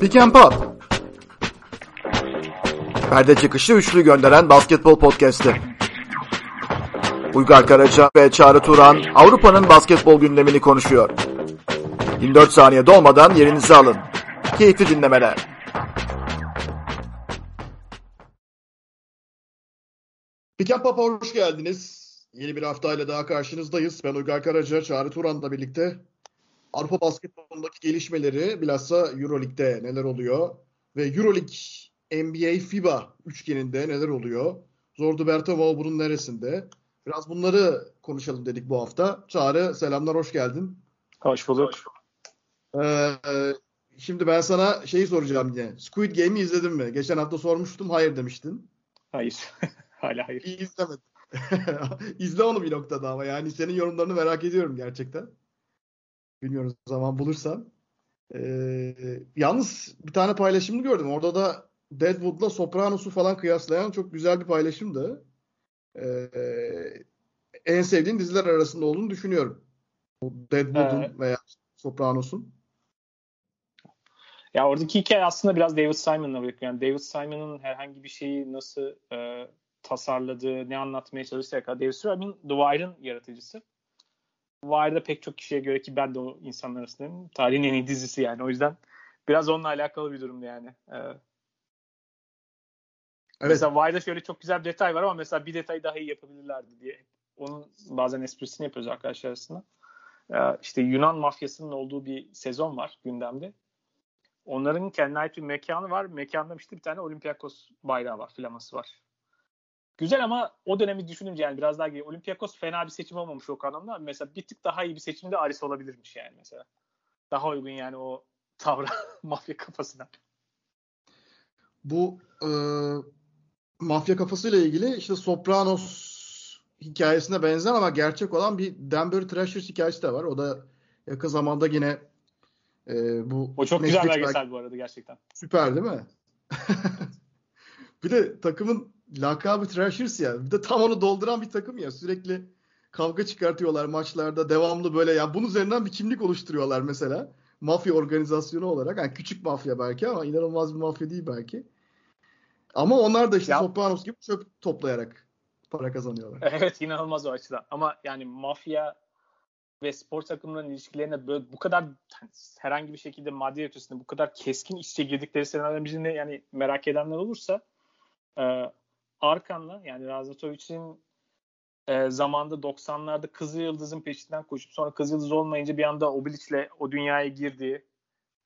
Pick Pop. Perde çıkışı üçlü gönderen basketbol podcast'i. Uygar Karaca ve Çağrı Turan Avrupa'nın basketbol gündemini konuşuyor. 24 saniye dolmadan yerinizi alın. Keyifli dinlemeler. Pick Pop'a hoş geldiniz. Yeni bir haftayla daha karşınızdayız. Ben Uygar Karaca, Çağrı Turan'la birlikte Avrupa basketbolundaki gelişmeleri bilhassa Euroleague'de neler oluyor ve Euroleague NBA FIBA üçgeninde neler oluyor? Zordu Bertamo bunun neresinde? Biraz bunları konuşalım dedik bu hafta. Çağrı selamlar hoş geldin. Hoş bulduk. Ee, şimdi ben sana şeyi soracağım yine. Squid Game'i izledin mi? Geçen hafta sormuştum. Hayır demiştin. Hayır. Hala hayır. İzlemedim. İzle onu bir noktada ama yani senin yorumlarını merak ediyorum gerçekten. Bilmiyorum zaman bulursan. Ee, yalnız bir tane paylaşımını gördüm. Orada da Deadwood'la Sopranos'u falan kıyaslayan çok güzel bir paylaşımdı. Ee, en sevdiğin diziler arasında olduğunu düşünüyorum. Deadwood'un evet. veya Sopranos'un. Ya oradaki hikaye aslında biraz David Simon'la bırakıyor. Yani David Simon'ın herhangi bir şeyi nasıl e, tasarladığı, ne anlatmaya çalıştığı kadar David Simon The Wire'ın yaratıcısı. Wire'da pek çok kişiye göre ki ben de o insanlar arasındayım. Tarihin en iyi dizisi yani. O yüzden biraz onunla alakalı bir durumda yani. Ee, evet. Mesela Wire'da şöyle çok güzel bir detay var ama mesela bir detayı daha iyi yapabilirlerdi diye. Onun bazen esprisini yapıyoruz arkadaşlar arasında. Ee, işte Yunan mafyasının olduğu bir sezon var gündemde. Onların kendine ait bir mekanı var. Mekanda işte bir tane Olympiakos bayrağı var, flaması var. Güzel ama o dönemi düşününce yani biraz daha geri. Olympiakos fena bir seçim olmamış o anlamda. Mesela bir tık daha iyi bir seçimde Aris olabilirmiş yani mesela. Daha uygun yani o tavra mafya kafasına. Bu e, mafya kafasıyla ilgili işte Sopranos hikayesine benzer ama gerçek olan bir Denver Trashers hikayesi de var. O da yakın zamanda yine e, bu O çok Netflix güzel belgesel bu arada gerçekten. Süper değil mi? bir de takımın lakabı Trashers ya. Bir de tam onu dolduran bir takım ya. Sürekli kavga çıkartıyorlar maçlarda. Devamlı böyle ya bunun üzerinden bir kimlik oluşturuyorlar mesela. Mafya organizasyonu olarak. Yani küçük mafya belki ama inanılmaz bir mafya değil belki. Ama onlar da işte ya. Sopranos gibi çöp toplayarak para kazanıyorlar. Evet inanılmaz o açıdan. Ama yani mafya ve spor takımlarının ilişkilerine böyle bu kadar hani herhangi bir şekilde maddi ötesinde bu kadar keskin içe girdikleri senaryoların birinde yani merak edenler olursa e, Arkan'la yani Razvatovic'in e, zamanda 90'larda Kızıl Yıldız'ın peşinden koşup sonra Kızıl Yıldız olmayınca bir anda Obilic'le o dünyaya girdiği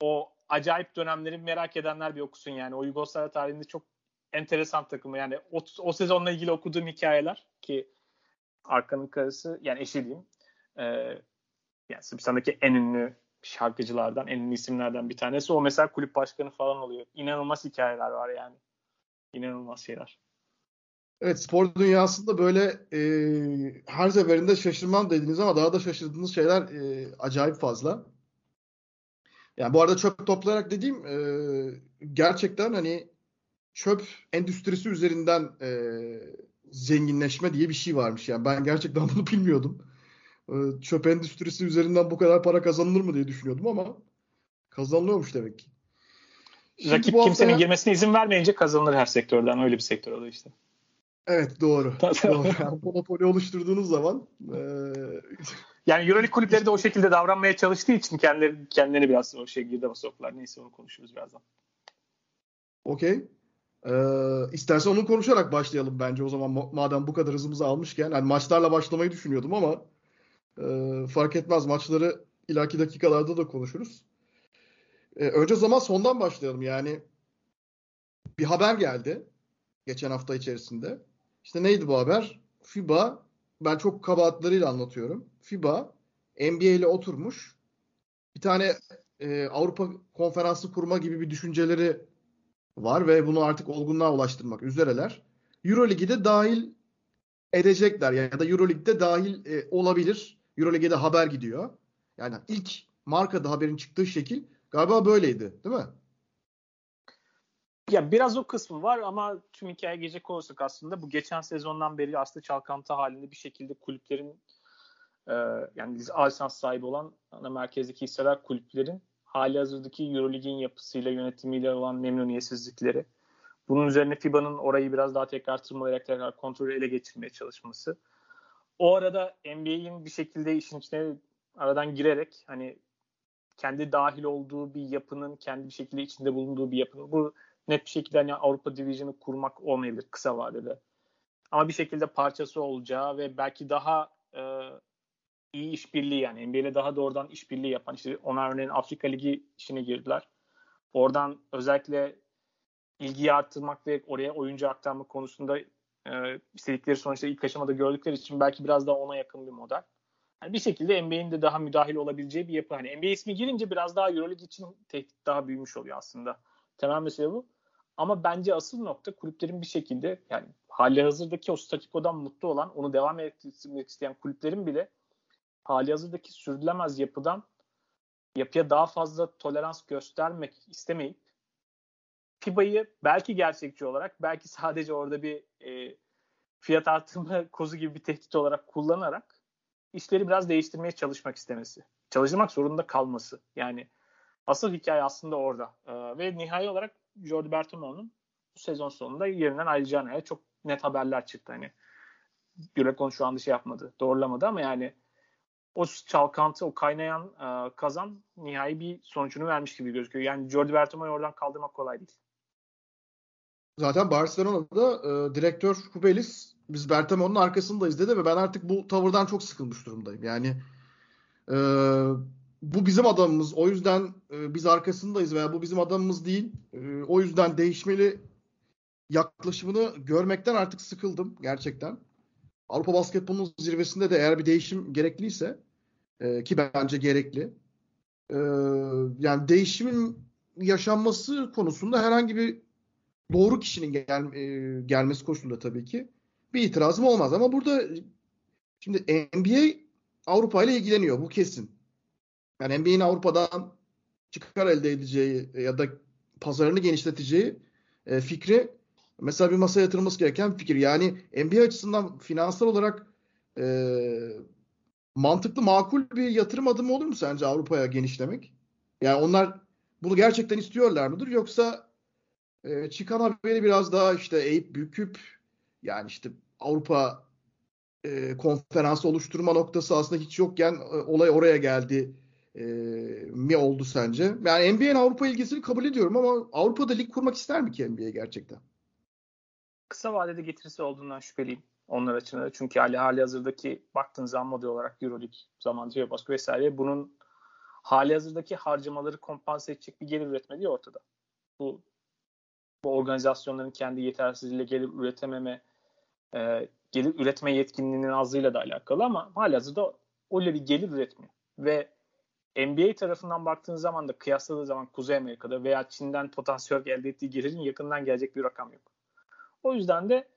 o acayip dönemleri merak edenler bir okusun yani. O Yugoslavya tarihinde çok enteresan takımı yani o, o sezonla ilgili okuduğum hikayeler ki Arkan'ın karısı yani eşi diyeyim e, yani Sırbistan'daki en ünlü şarkıcılardan, en ünlü isimlerden bir tanesi. O mesela kulüp başkanı falan oluyor. İnanılmaz hikayeler var yani. İnanılmaz şeyler. Evet spor dünyasında böyle e, her seferinde şaşırmam dediniz ama daha da şaşırdığınız şeyler e, acayip fazla. Yani bu arada çöp toplayarak dediğim e, gerçekten hani çöp endüstrisi üzerinden e, zenginleşme diye bir şey varmış. Yani ben gerçekten bunu bilmiyordum. E, çöp endüstrisi üzerinden bu kadar para kazanılır mı diye düşünüyordum ama kazanılıyormuş demek ki. Şimdi Rakip kimsenin haftaya... girmesine izin vermeyince kazanılır her sektörden. Öyle bir sektör oluyor işte. Evet doğru. doğru. Monopoli oluşturduğunuz zaman e... yani Euroleague kulüpleri de o şekilde davranmaya çalıştığı için kendileri kendilerini biraz o şey girdaba soktular. Neyse onu konuşuruz birazdan. Okey. Ee, istersen onu konuşarak başlayalım bence o zaman madem bu kadar hızımızı almışken. Yani maçlarla başlamayı düşünüyordum ama e, fark etmez maçları ileriki dakikalarda da konuşuruz. E, önce zaman sondan başlayalım yani. Bir haber geldi geçen hafta içerisinde. İşte neydi bu haber? FIBA ben çok kabahatlarıyla anlatıyorum. FIBA NBA ile oturmuş. Bir tane e, Avrupa konferansı kurma gibi bir düşünceleri var ve bunu artık olgunluğa ulaştırmak üzereler. Euroligi de dahil edecekler ya da Euroleague'de dahil e, olabilir. Euroleague'de haber gidiyor. Yani ilk markada haberin çıktığı şekil galiba böyleydi değil mi? Ya biraz o kısmı var ama tüm hikaye gelecek olursak aslında bu geçen sezondan beri aslında çalkantı halinde bir şekilde kulüplerin e, yani lisans sahibi olan ana merkezdeki hisseler kulüplerin hali hazırdaki Eurolig'in yapısıyla yönetimiyle olan memnuniyetsizlikleri. Bunun üzerine FIBA'nın orayı biraz daha tekrar tırmalayarak tekrar kontrolü ele geçirmeye çalışması. O arada NBA'in bir şekilde işin içine aradan girerek hani kendi dahil olduğu bir yapının kendi bir şekilde içinde bulunduğu bir yapının bu net bir şekilde hani Avrupa Division'ı kurmak olmayabilir kısa vadede. Ama bir şekilde parçası olacağı ve belki daha e, iyi işbirliği yani NBA ile daha doğrudan işbirliği yapan işte ona örneğin Afrika Ligi işine girdiler. Oradan özellikle ilgiyi arttırmak ve oraya oyuncu aktarma konusunda e, istedikleri sonuçta ilk aşamada gördükleri için belki biraz daha ona yakın bir model. Yani bir şekilde NBA'in de daha müdahil olabileceği bir yapı. Hani NBA ismi girince biraz daha EuroLeague için tehdit daha büyümüş oluyor aslında. Temel mesele bu. Ama bence asıl nokta kulüplerin bir şekilde yani hali hazırdaki o statikodan mutlu olan onu devam ettirmek isteyen kulüplerin bile hali hazırdaki sürdürülemez yapıdan yapıya daha fazla tolerans göstermek istemeyip FIBA'yı belki gerçekçi olarak belki sadece orada bir e, fiyat artırma kozu gibi bir tehdit olarak kullanarak işleri biraz değiştirmeye çalışmak istemesi. Çalışmak zorunda kalması. Yani asıl hikaye aslında orada. Ee, ve nihai olarak Jordi Bertomeo'nun bu sezon sonunda yerinden ayrılacağına çok net haberler çıktı. Hani Gürekon şu anda şey yapmadı, doğrulamadı ama yani o çalkantı, o kaynayan e, kazan nihai bir sonucunu vermiş gibi gözüküyor. Yani Jordi Bertomeo'yu oradan kaldırmak kolay değil. Zaten Barcelona'da e, direktör Hubelis biz Bertemo'nun arkasındayız dedi ve ben artık bu tavırdan çok sıkılmış durumdayım. Yani e, bu bizim adamımız. O yüzden e, biz arkasındayız veya bu bizim adamımız değil. E, o yüzden değişmeli yaklaşımını görmekten artık sıkıldım gerçekten. Avrupa basketbolunun zirvesinde de eğer bir değişim gerekliyse e, ki bence gerekli. E, yani değişimin yaşanması konusunda herhangi bir doğru kişinin gel, e, gelmesi koşulunda tabii ki bir itirazım olmaz. Ama burada şimdi NBA Avrupa ile ilgileniyor. Bu kesin. Yani NBA'nin Avrupa'dan çıkar elde edeceği ya da pazarını genişleteceği e, fikri mesela bir masaya yatırılması gereken bir fikir. Yani NBA açısından finansal olarak e, mantıklı, makul bir yatırım adımı olur mu sence Avrupa'ya genişlemek? Yani onlar bunu gerçekten istiyorlar mıdır? Yoksa e, çıkan haberi biraz daha işte eğip büküp yani işte Avrupa e, konferansı oluşturma noktası aslında hiç yokken e, olay oraya geldi e, mi oldu sence? Yani NBA'nin Avrupa ilgisini kabul ediyorum ama Avrupa'da lig kurmak ister mi ki NBA gerçekten? Kısa vadede getirisi olduğundan şüpheliyim onlar açısından. Çünkü hali hali hazırdaki baktığın zaman model olarak Euroleague, zaman baskı vesaire bunun hali hazırdaki harcamaları kompanse edecek bir gelir üretmediği ortada. Bu bu organizasyonların kendi yetersizliğiyle gelir üretememe e, gelir üretme yetkinliğinin azlığıyla da alakalı ama halihazırda öyle bir gelir üretmiyor. Ve NBA tarafından baktığın zaman da kıyasladığı zaman Kuzey Amerika'da veya Çin'den potansiyel elde ettiği gelirin yakından gelecek bir rakam yok. O yüzden de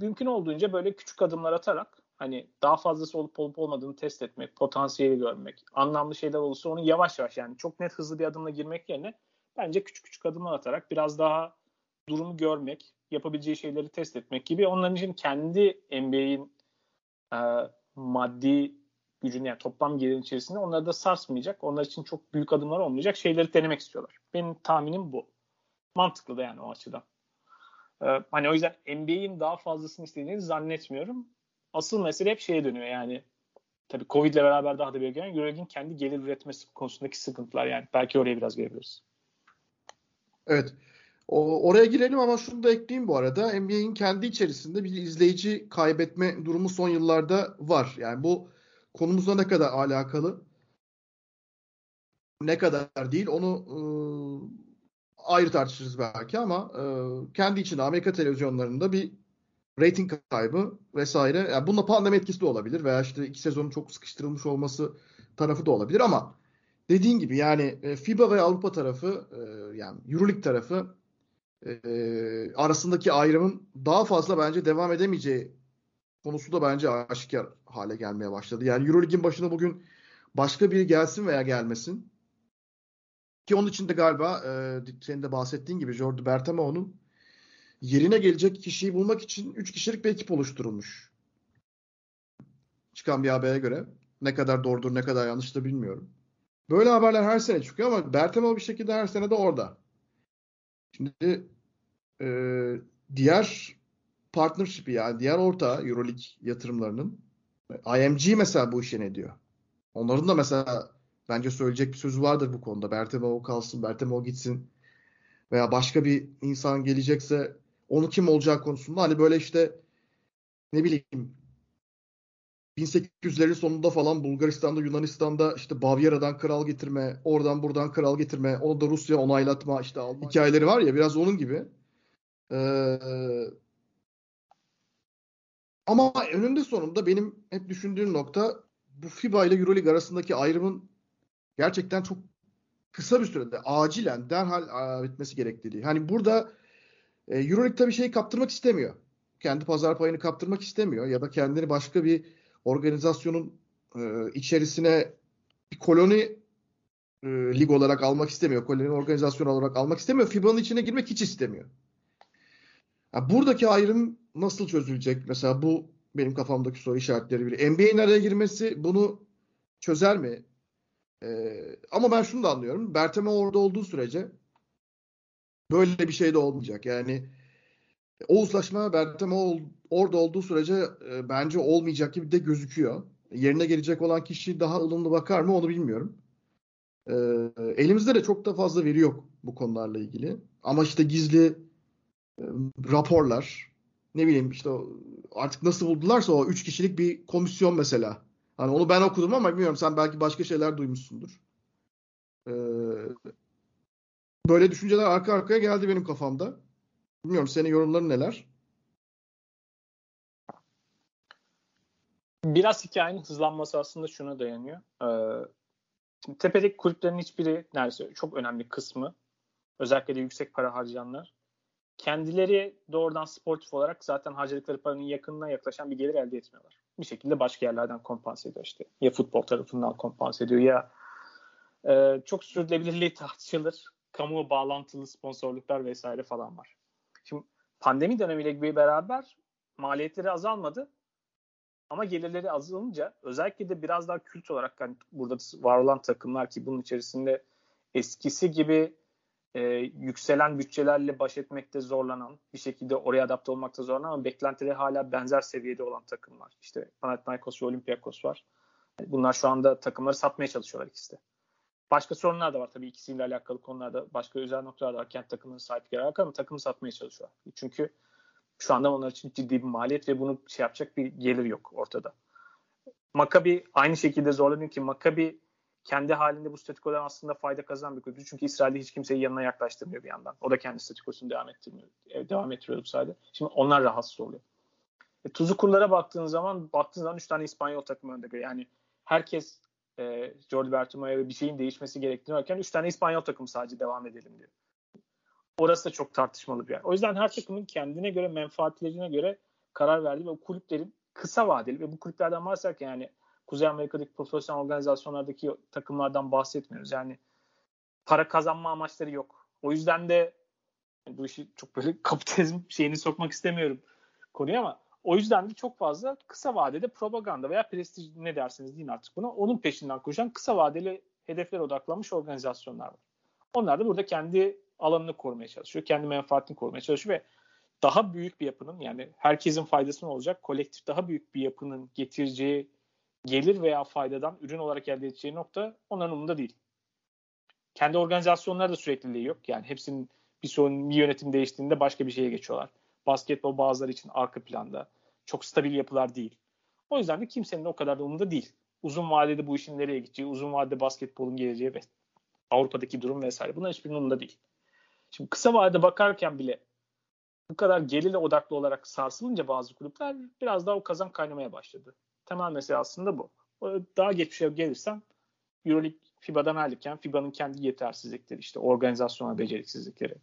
mümkün olduğunca böyle küçük adımlar atarak hani daha fazlası olup olup olmadığını test etmek, potansiyeli görmek, anlamlı şeyler olursa onu yavaş yavaş yani çok net hızlı bir adımla girmek yerine bence küçük küçük adımlar atarak biraz daha durumu görmek, yapabileceği şeyleri test etmek gibi onların için kendi NBA'in e, maddi gücünü yani toplam gelirin içerisinde onları da sarsmayacak. Onlar için çok büyük adımlar olmayacak şeyleri denemek istiyorlar. Benim tahminim bu. Mantıklı da yani o açıdan. Ee, hani o yüzden NBA'in daha fazlasını istediğini zannetmiyorum. Asıl mesele hep şeye dönüyor yani. Tabii Covid ile beraber daha da belirgin. Euroleague'in kendi gelir üretmesi konusundaki sıkıntılar yani. Belki oraya biraz gelebiliriz. Evet. O, oraya girelim ama şunu da ekleyeyim bu arada. NBA'in kendi içerisinde bir izleyici kaybetme durumu son yıllarda var. Yani bu konumuzla ne kadar alakalı ne kadar değil onu e, ayrı tartışırız belki ama e, kendi içinde Amerika televizyonlarında bir rating kaybı vesaire. Yani bununla pandemi etkisi de olabilir veya işte iki sezonun çok sıkıştırılmış olması tarafı da olabilir ama dediğin gibi yani e, FIBA ve Avrupa tarafı e, yani EuroLeague tarafı e, arasındaki ayrımın daha fazla bence devam edemeyeceği konusu da bence aşikar hale gelmeye başladı. Yani Euroleague'in başına bugün başka biri gelsin veya gelmesin. Ki onun için de galiba e, senin de bahsettiğin gibi Jordi Bertameo'nun yerine gelecek kişiyi bulmak için 3 kişilik bir ekip oluşturulmuş. Çıkan bir habere göre. Ne kadar doğrudur, ne kadar yanlıştır bilmiyorum. Böyle haberler her sene çıkıyor ama Bertemo bir şekilde her sene de orada. Şimdi e, diğer partnership'i yani diğer orta Euroleague yatırımlarının IMG mesela bu işe ne diyor? Onların da mesela bence söyleyecek bir sözü vardır bu konuda. Bertemo kalsın, Bertemo gitsin veya başka bir insan gelecekse onu kim olacak konusunda hani böyle işte ne bileyim 1800'lerin sonunda falan Bulgaristan'da, Yunanistan'da işte Bavyera'dan kral getirme, oradan buradan kral getirme, onu da Rusya onaylatma işte Almanya. hikayeleri var ya biraz onun gibi. Ee, ama önünde sonunda benim hep düşündüğüm nokta bu FIBA ile EuroLeague arasındaki ayrımın gerçekten çok kısa bir sürede acilen derhal bitmesi gerektiği. Hani burada e, EuroLeague tabii şeyi kaptırmak istemiyor. Kendi pazar payını kaptırmak istemiyor ya da kendini başka bir organizasyonun e, içerisine bir koloni e, lig olarak almak istemiyor. Koloni organizasyon olarak almak istemiyor. FIBA'nın içine girmek hiç istemiyor. Yani buradaki ayrım nasıl çözülecek? Mesela bu benim kafamdaki soru işaretleri biri. NBA'nin araya girmesi bunu çözer mi? Ee, ama ben şunu da anlıyorum. Berteme orada olduğu sürece böyle bir şey de olmayacak. Yani o uzlaşma Berteme orada olduğu sürece e, bence olmayacak gibi de gözüküyor. Yerine gelecek olan kişi daha ılımlı bakar mı onu bilmiyorum. E, elimizde de çok da fazla veri yok bu konularla ilgili. Ama işte gizli e, raporlar, ne bileyim işte artık nasıl buldularsa o üç kişilik bir komisyon mesela. Hani onu ben okudum ama bilmiyorum sen belki başka şeyler duymuşsundur. Ee, böyle düşünceler arka arkaya geldi benim kafamda. Bilmiyorum senin yorumların neler? Biraz hikayenin hızlanması aslında şuna dayanıyor. Ee, şimdi tepedeki kulüplerin hiçbiri neredeyse çok önemli kısmı özellikle de yüksek para harcayanlar kendileri doğrudan sportif olarak zaten harcadıkları paranın yakınına yaklaşan bir gelir elde etmiyorlar. Bir şekilde başka yerlerden kompanse ediyor işte. Ya futbol tarafından kompanse ediyor ya e, çok sürdürülebilirliği tartışılır. Kamu bağlantılı sponsorluklar vesaire falan var. Şimdi pandemi dönemiyle bir beraber maliyetleri azalmadı. Ama gelirleri azalınca özellikle de biraz daha kült olarak hani burada var olan takımlar ki bunun içerisinde eskisi gibi e, yükselen bütçelerle baş etmekte zorlanan, bir şekilde oraya adapte olmakta zorlanan ama beklentileri hala benzer seviyede olan takımlar. İşte Panathinaikos ve Olympiakos var. Bunlar şu anda takımları satmaya çalışıyorlar ikisi de. Başka sorunlar da var tabii ikisiyle alakalı konularda başka özel noktalar da var. Kent takımının sahipleri alakalı ama takımı satmaya çalışıyorlar. Çünkü şu anda onlar için ciddi bir maliyet ve bunu şey yapacak bir gelir yok ortada. Maccabi aynı şekilde zorlanıyor ki Maccabi kendi halinde bu statükodan aslında fayda kazanan bir kulüp. Çünkü İsrail'de hiç kimseyi yanına yaklaştırmıyor bir yandan. O da kendi statükosunu devam ettirmiyor. E, devam ettiriyordu sadece. Şimdi onlar rahatsız oluyor. E, tuzu kurlara baktığın zaman baktığın zaman 3 tane İspanyol takımı önde. Yani herkes e, Jordi Bertomeo'ya bir şeyin değişmesi gerektiğini varken 3 tane İspanyol takımı sadece devam edelim diyor. Orası da çok tartışmalı bir yer. O yüzden her takımın kendine göre menfaatlerine göre karar verdiği ve o kulüplerin kısa vadeli ve bu kulüplerden bahsederken yani Kuzey Amerika'daki profesyonel organizasyonlardaki takımlardan bahsetmiyoruz. Yani para kazanma amaçları yok. O yüzden de bu işi çok böyle kapitalizm şeyini sokmak istemiyorum konuya ama o yüzden de çok fazla kısa vadede propaganda veya prestij ne derseniz deyin artık buna onun peşinden koşan kısa vadeli hedeflere odaklanmış organizasyonlar var. Onlar da burada kendi alanını korumaya çalışıyor. Kendi menfaatini korumaya çalışıyor ve daha büyük bir yapının yani herkesin faydasına olacak kolektif daha büyük bir yapının getireceği gelir veya faydadan ürün olarak elde edeceği nokta onların umurunda değil. Kendi organizasyonları da sürekliliği yok. Yani hepsinin bir sorun bir yönetim değiştiğinde başka bir şeye geçiyorlar. Basketbol bazıları için arka planda. Çok stabil yapılar değil. O yüzden de kimsenin o kadar da umurunda değil. Uzun vadede bu işin nereye gideceği, uzun vadede basketbolun geleceği ve Avrupa'daki durum vesaire. Bunlar hiçbirinin umurunda değil. Şimdi kısa vadede bakarken bile bu kadar gelirle odaklı olarak sarsılınca bazı kulüpler biraz daha o kazan kaynamaya başladı. Temel mesele aslında bu. Daha geçmişe gelirsem Euroleague FIBA'dan ayrılırken FIBA'nın kendi yetersizlikleri işte organizasyonel beceriksizlikleri.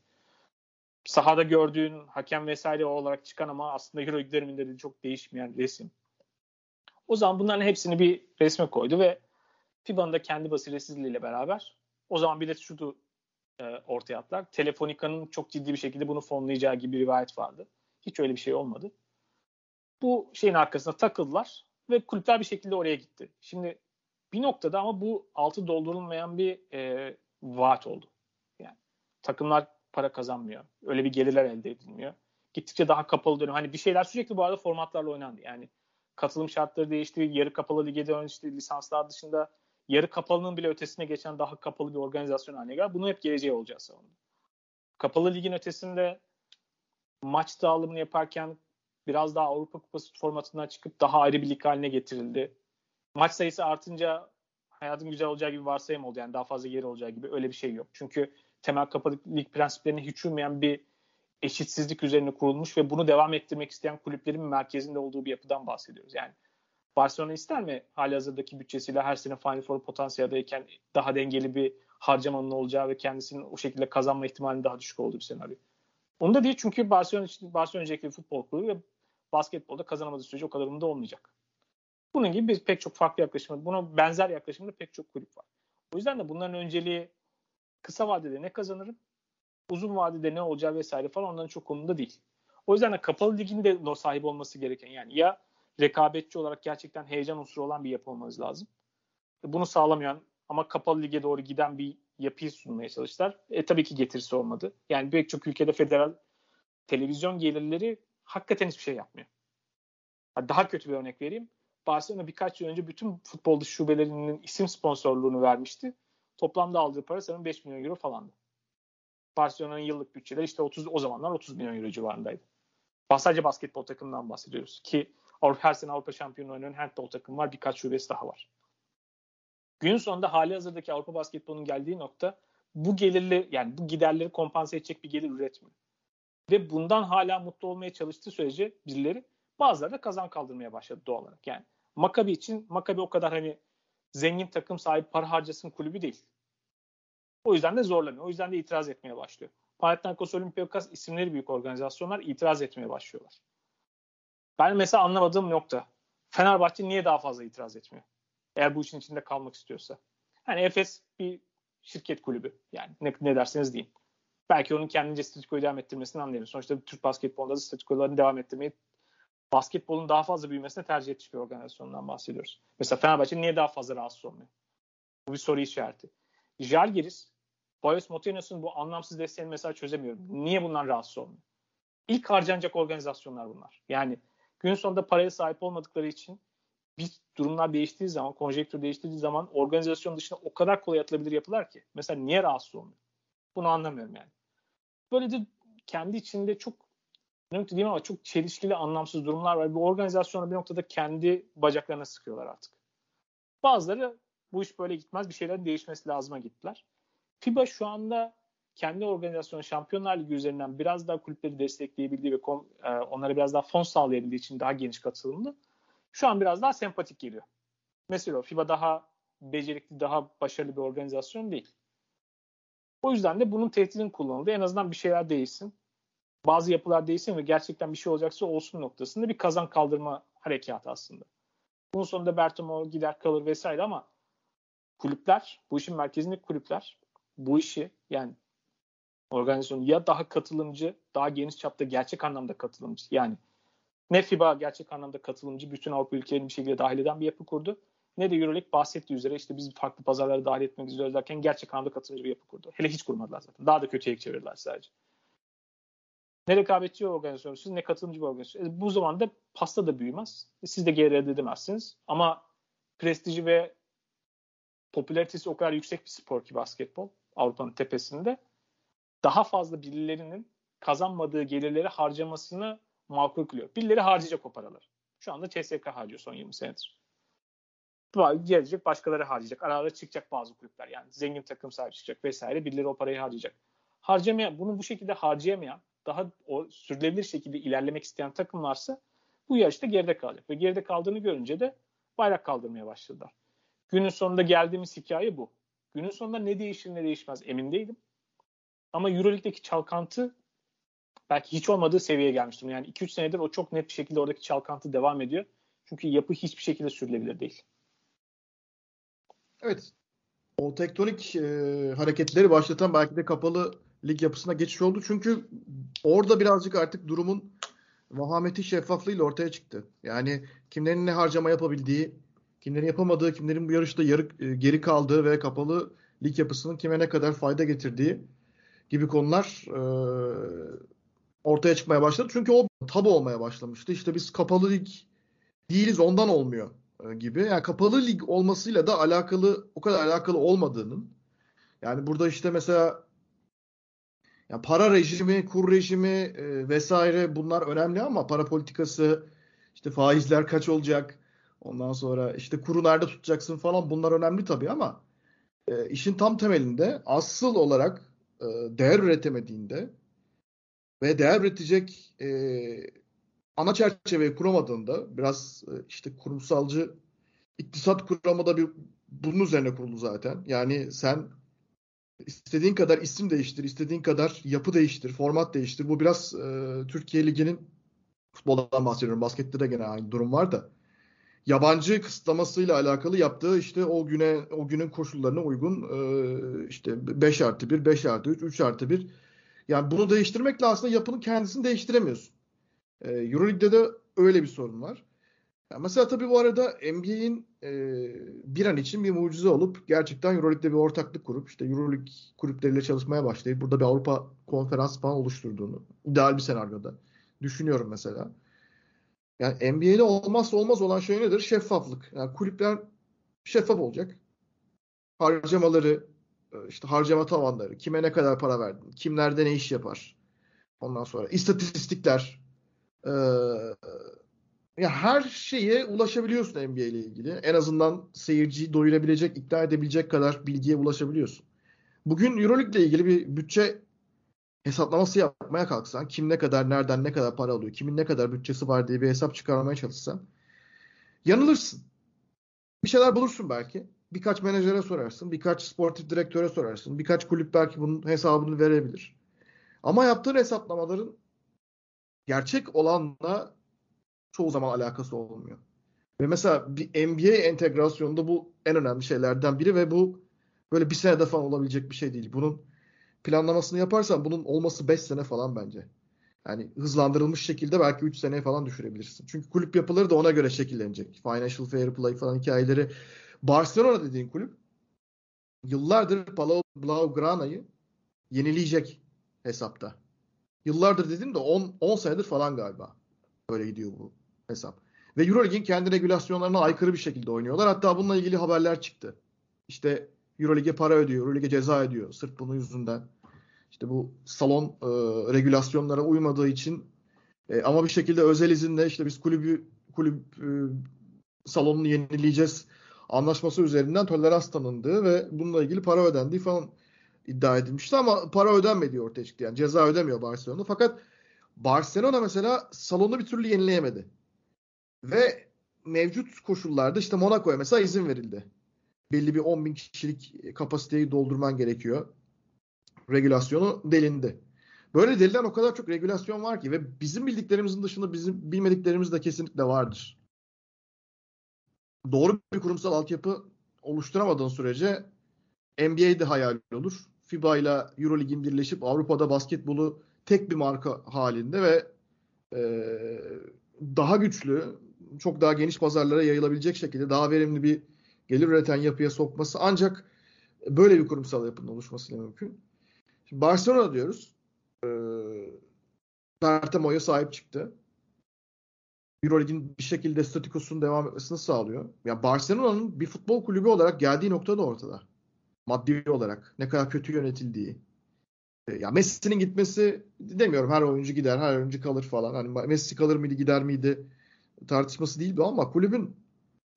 Sahada gördüğün hakem vesaire olarak çıkan ama aslında Euroleague döneminde de çok değişmeyen resim. O zaman bunların hepsini bir resme koydu ve FIBA'nın da kendi basiretsizliğiyle beraber o zaman bir de şudu e, ortaya attılar. Telefonika'nın çok ciddi bir şekilde bunu fonlayacağı gibi bir rivayet vardı. Hiç öyle bir şey olmadı. Bu şeyin arkasına takıldılar ve kulüpler bir şekilde oraya gitti. Şimdi Bir noktada ama bu altı doldurulmayan bir e, vaat oldu. Yani takımlar para kazanmıyor. Öyle bir gelirler elde edilmiyor. Gittikçe daha kapalı dönüyor. Hani bir şeyler sürekli bu arada formatlarla oynandı. Yani katılım şartları değişti. Yarı kapalı lige dönüştü. Lisanslar dışında yarı kapalının bile ötesine geçen daha kapalı bir organizasyon haline geldi. Bunu hep geleceği olacağız savundu. Kapalı ligin ötesinde maç dağılımını yaparken biraz daha Avrupa Kupası formatından çıkıp daha ayrı bir lig haline getirildi. Maç sayısı artınca hayatın güzel olacağı gibi varsayım oldu. Yani daha fazla yer olacağı gibi öyle bir şey yok. Çünkü temel kapalı lig prensiplerine hiç uymayan bir eşitsizlik üzerine kurulmuş ve bunu devam ettirmek isteyen kulüplerin merkezinde olduğu bir yapıdan bahsediyoruz. Yani Barcelona ister mi hali hazırdaki bütçesiyle her sene Final Four potansiyeldeyken daha dengeli bir harcamanın olacağı ve kendisinin o şekilde kazanma ihtimalinin daha düşük olduğu bir senaryo. Onu da değil çünkü Barcelona için Barcelona öncelikli futbol kulübü ve basketbolda kazanamadığı sürece o kadarında olmayacak. Bunun gibi bir, pek çok farklı yaklaşım, buna benzer yaklaşımda pek çok kulüp var. O yüzden de bunların önceliği kısa vadede ne kazanırım, uzun vadede ne olacağı vesaire falan onların çok konumunda değil. O yüzden de kapalı ligin de sahip olması gereken yani ya rekabetçi olarak gerçekten heyecan unsuru olan bir yapı olmanız lazım. Bunu sağlamayan ama kapalı lige doğru giden bir yapıyı sunmaya çalıştılar. E tabii ki getirisi olmadı. Yani pek çok ülkede federal televizyon gelirleri hakikaten hiçbir şey yapmıyor. Daha kötü bir örnek vereyim. Barcelona birkaç yıl önce bütün futbol dışı şubelerinin isim sponsorluğunu vermişti. Toplamda aldığı para sanırım 5 milyon euro falandı. Barcelona'nın yıllık bütçeleri işte 30 o zamanlar 30 milyon euro civarındaydı. Sadece basketbol takımından bahsediyoruz ki her sene Avrupa şampiyonu oynayan handball takım var. Birkaç şubesi daha var. Gün sonunda hali hazırdaki Avrupa basketbolunun geldiği nokta bu gelirli yani bu giderleri kompanse edecek bir gelir üretmiyor. Ve bundan hala mutlu olmaya çalıştığı sürece birileri bazıları da kazan kaldırmaya başladı doğal olarak. Yani Makabi için Makabi o kadar hani zengin takım sahip para harcasın kulübü değil. O yüzden de zorlanıyor. O yüzden de itiraz etmeye başlıyor. Panathinaikos Olympiakos isimleri büyük organizasyonlar itiraz etmeye başlıyorlar. Ben mesela anlamadığım nokta. Fenerbahçe niye daha fazla itiraz etmiyor? Eğer bu işin içinde kalmak istiyorsa. Hani Efes bir şirket kulübü. Yani ne, ne derseniz deyin. Belki onun kendince statikoyu devam ettirmesini anlayabilir. Sonuçta Türk basketbolunda da statikolarını devam ettirmeyi basketbolun daha fazla büyümesine tercih etmiş bir organizasyondan bahsediyoruz. Mesela Fenerbahçe niye daha fazla rahatsız olmuyor? Bu bir soru işareti. Jalgiris, Boyos Motinos'un bu anlamsız desteğini mesela çözemiyorum. Niye bundan rahatsız olmuyor? İlk harcanacak organizasyonlar bunlar. Yani gün sonunda paraya sahip olmadıkları için bir durumlar değiştiği zaman, konjektür değiştiği zaman organizasyon dışında o kadar kolay atılabilir yapılar ki. Mesela niye rahatsız olmuyor? Bunu anlamıyorum yani. Böyle de kendi içinde çok ne diyeyim ama çok çelişkili, anlamsız durumlar var. Bu organizasyonu bir noktada kendi bacaklarına sıkıyorlar artık. Bazıları bu iş böyle gitmez, bir şeylerin değişmesi lazıma gittiler. FIBA şu anda kendi organizasyonu Şampiyonlar Ligi üzerinden biraz daha kulüpleri destekleyebildiği ve e, onlara biraz daha fon sağlayabildiği için daha geniş katılımlı. Şu an biraz daha sempatik geliyor. Mesela FIBA daha becerikli, daha başarılı bir organizasyon değil. O yüzden de bunun tehdidin kullanıldığı en azından bir şeyler değişsin. Bazı yapılar değişsin ve gerçekten bir şey olacaksa olsun noktasında bir kazan kaldırma harekatı aslında. Bunun sonunda Bertomo gider kalır vesaire ama kulüpler, bu işin merkezindeki kulüpler bu işi yani organizasyon ya daha katılımcı, daha geniş çapta gerçek anlamda katılımcı. Yani ne FIBA gerçek anlamda katılımcı, bütün Avrupa ülkelerini bir şekilde dahil eden bir yapı kurdu. Ne de Euroleague bahsettiği üzere işte biz farklı pazarlara dahil etmek istiyoruz derken gerçek anlamda katılımcı bir yapı kurdu. Hele hiç kurmadılar zaten. Daha da kötüye çevirdiler sadece. Ne rekabetçi bir organizasyonsunuz ne katılımcı bir organizasyon. E, bu zaman da pasta da büyümez. E, siz de geri elde edemezsiniz. Ama prestiji ve popülaritesi o kadar yüksek bir spor ki basketbol Avrupa'nın tepesinde daha fazla birilerinin kazanmadığı gelirleri harcamasını makul kılıyor. Birileri harcayacak o paraları. Şu anda CSK harcıyor son 20 senedir. Gelecek başkaları harcayacak. Arada çıkacak bazı kulüpler. Yani zengin takım sahibi çıkacak vesaire. Birileri o parayı harcayacak. Harcamayan, bunu bu şekilde harcayamayan, daha o sürdürülebilir şekilde ilerlemek isteyen takımlarsa bu yarışta geride kalacak. Ve geride kaldığını görünce de bayrak kaldırmaya başladılar. Günün sonunda geldiğimiz hikaye bu. Günün sonunda ne değişir ne değişmez emin değilim. Ama Euroleague'deki çalkantı belki hiç olmadığı seviyeye gelmiştim. Yani 2-3 senedir o çok net bir şekilde oradaki çalkantı devam ediyor. Çünkü yapı hiçbir şekilde sürülebilir değil. Evet. O tektonik e, hareketleri başlatan belki de kapalı lig yapısına geçiş oldu. Çünkü orada birazcık artık durumun vahameti şeffaflığıyla ortaya çıktı. Yani kimlerin ne harcama yapabildiği, kimlerin yapamadığı, kimlerin bu yarışta yarı, e, geri kaldığı ve kapalı lig yapısının kime ne kadar fayda getirdiği gibi konular e, ortaya çıkmaya başladı. Çünkü o tabu olmaya başlamıştı. İşte biz kapalı lig değiliz ondan olmuyor gibi. Yani kapalı lig olmasıyla da alakalı o kadar alakalı olmadığının yani burada işte mesela yani para rejimi, kur rejimi e, vesaire bunlar önemli ama para politikası işte faizler kaç olacak? Ondan sonra işte kuru nerede tutacaksın falan bunlar önemli tabii ama e, işin tam temelinde asıl olarak e, değer üretemediğinde ve değer üretecek e, ana çerçeveyi kuramadığında biraz e, işte kurumsalcı iktisat kuramı da bir bunun üzerine kuruldu zaten. Yani sen istediğin kadar isim değiştir, istediğin kadar yapı değiştir, format değiştir. Bu biraz e, Türkiye Ligi'nin futboldan bahsediyorum. Baskette de gene aynı durum var da. Yabancı kısıtlamasıyla alakalı yaptığı işte o güne o günün koşullarına uygun e, işte 5 artı 1, 5 artı 3, 3 artı 1. Yani bunu değiştirmekle aslında yapının kendisini değiştiremiyorsun. E, Euroleague'de de öyle bir sorun var. Yani mesela tabii bu arada NBA'in e, bir an için bir mucize olup gerçekten Euroleague'de bir ortaklık kurup işte Euroleague kulüpleriyle çalışmaya başlayıp burada bir Avrupa konferans falan oluşturduğunu ideal bir senaryoda düşünüyorum mesela. Yani NBA'de olmazsa olmaz olan şey nedir? Şeffaflık. Yani kulüpler şeffaf olacak. Harcamaları, işte harcama tavanları, kime ne kadar para verdin, kimlerde ne iş yapar. Ondan sonra istatistikler, ee, ya her şeye ulaşabiliyorsun NBA ile ilgili. En azından seyirciyi doyurabilecek, ikna edebilecek kadar bilgiye ulaşabiliyorsun. Bugün EuroLeague ile ilgili bir bütçe hesaplaması yapmaya kalksan, kim ne kadar, nereden ne kadar para alıyor, kimin ne kadar bütçesi var diye bir hesap çıkarmaya çalışsan yanılırsın. Bir şeyler bulursun belki. Birkaç menajere sorarsın, birkaç sportif direktöre sorarsın, birkaç kulüp belki bunun hesabını verebilir. Ama yaptığın hesaplamaların gerçek olanla çoğu zaman alakası olmuyor. Ve mesela bir NBA entegrasyonunda bu en önemli şeylerden biri ve bu böyle bir senede falan olabilecek bir şey değil. Bunun planlamasını yaparsan bunun olması 5 sene falan bence. Yani hızlandırılmış şekilde belki 3 seneye falan düşürebilirsin. Çünkü kulüp yapıları da ona göre şekillenecek. Financial fair play falan hikayeleri. Barcelona dediğin kulüp yıllardır Palau Blaugrana'yı yenileyecek hesapta. Yıllardır dedim de 10 10 senedir falan galiba. Öyle gidiyor bu hesap. Ve Euroleague'in kendi regülasyonlarına aykırı bir şekilde oynuyorlar. Hatta bununla ilgili haberler çıktı. İşte Euroleague'e para ödüyor, Euroleague'e ceza ödüyor sırf bunun yüzünden. İşte bu salon e, regülasyonlara uymadığı için e, ama bir şekilde özel izinle işte biz kulübü kulüp e, salonunu yenileyeceğiz anlaşması üzerinden tolerans tanındığı ve bununla ilgili para ödendiği falan iddia edilmişti ama para ödenmediği ortaya çıktı. Yani ceza ödemiyor Barcelona. Fakat Barcelona mesela salonu bir türlü yenileyemedi. Ve mevcut koşullarda işte Monaco'ya mesela izin verildi. Belli bir 10 bin kişilik kapasiteyi doldurman gerekiyor. Regülasyonu delindi. Böyle delilen o kadar çok regülasyon var ki ve bizim bildiklerimizin dışında bizim bilmediklerimiz de kesinlikle vardır. Doğru bir kurumsal altyapı oluşturamadığın sürece NBA'de hayal olur. FIBA ile Euroleague'in birleşip Avrupa'da basketbolu tek bir marka halinde ve e, daha güçlü, çok daha geniş pazarlara yayılabilecek şekilde daha verimli bir gelir üreten yapıya sokması ancak böyle bir kurumsal yapının oluşmasıyla mümkün. Şimdi Barcelona diyoruz. E, Bertemo'ya sahip çıktı. Euroleague'in bir şekilde statikosunun devam etmesini sağlıyor. Ya yani Barcelona'nın bir futbol kulübü olarak geldiği nokta da ortada. Maddi olarak ne kadar kötü yönetildiği. E, ya Messi'nin gitmesi demiyorum her oyuncu gider, her oyuncu kalır falan. Hani Messi kalır mıydı, gider miydi? tartışması değil bu ama kulübün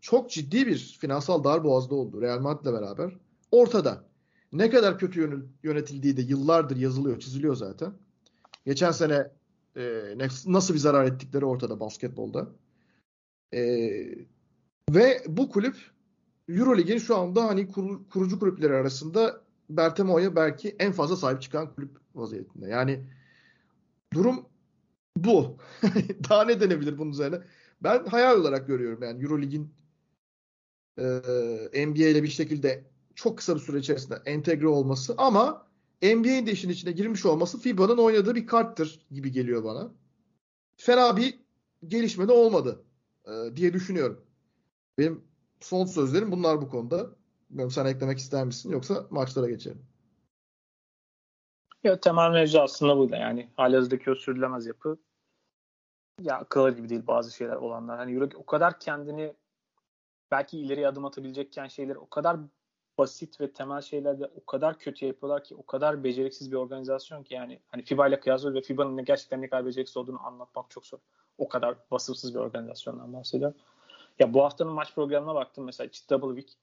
çok ciddi bir finansal darboğazda olduğu Real Madrid'le beraber ortada. Ne kadar kötü yönetildiği de yıllardır yazılıyor, çiziliyor zaten. Geçen sene e, nasıl bir zarar ettikleri ortada basketbolda. E, ve bu kulüp Eurolig'in şu anda hani kur, kurucu kulüpleri arasında Bertemo'ya belki en fazla sahip çıkan kulüp vaziyetinde. Yani durum bu. Daha ne denebilir bunun üzerine? Ben hayal olarak görüyorum yani Eurolig'in e, NBA ile bir şekilde çok kısa bir süre içerisinde entegre olması ama NBA'in de işin içine girmiş olması FIBA'nın oynadığı bir karttır gibi geliyor bana. Fena bir gelişme de olmadı e, diye düşünüyorum. Benim son sözlerim bunlar bu konuda. Bilmiyorum sen eklemek ister misin yoksa maçlara geçelim. Ya temel mevzu aslında bu da yani halihazırdaki o sürdürülemez yapı ya akıl gibi değil bazı şeyler olanlar. Hani Euro o kadar kendini belki ileriye adım atabilecekken şeyler o kadar basit ve temel şeylerde o kadar kötü yapıyorlar ki o kadar beceriksiz bir organizasyon ki yani hani FIBA ile kıyaslıyor ve FIBA'nın gerçekten ne kadar beceriksiz olduğunu anlatmak çok zor. O kadar vasıfsız bir organizasyondan bahsediyorum. Ya bu haftanın maç programına baktım mesela işte Double Week.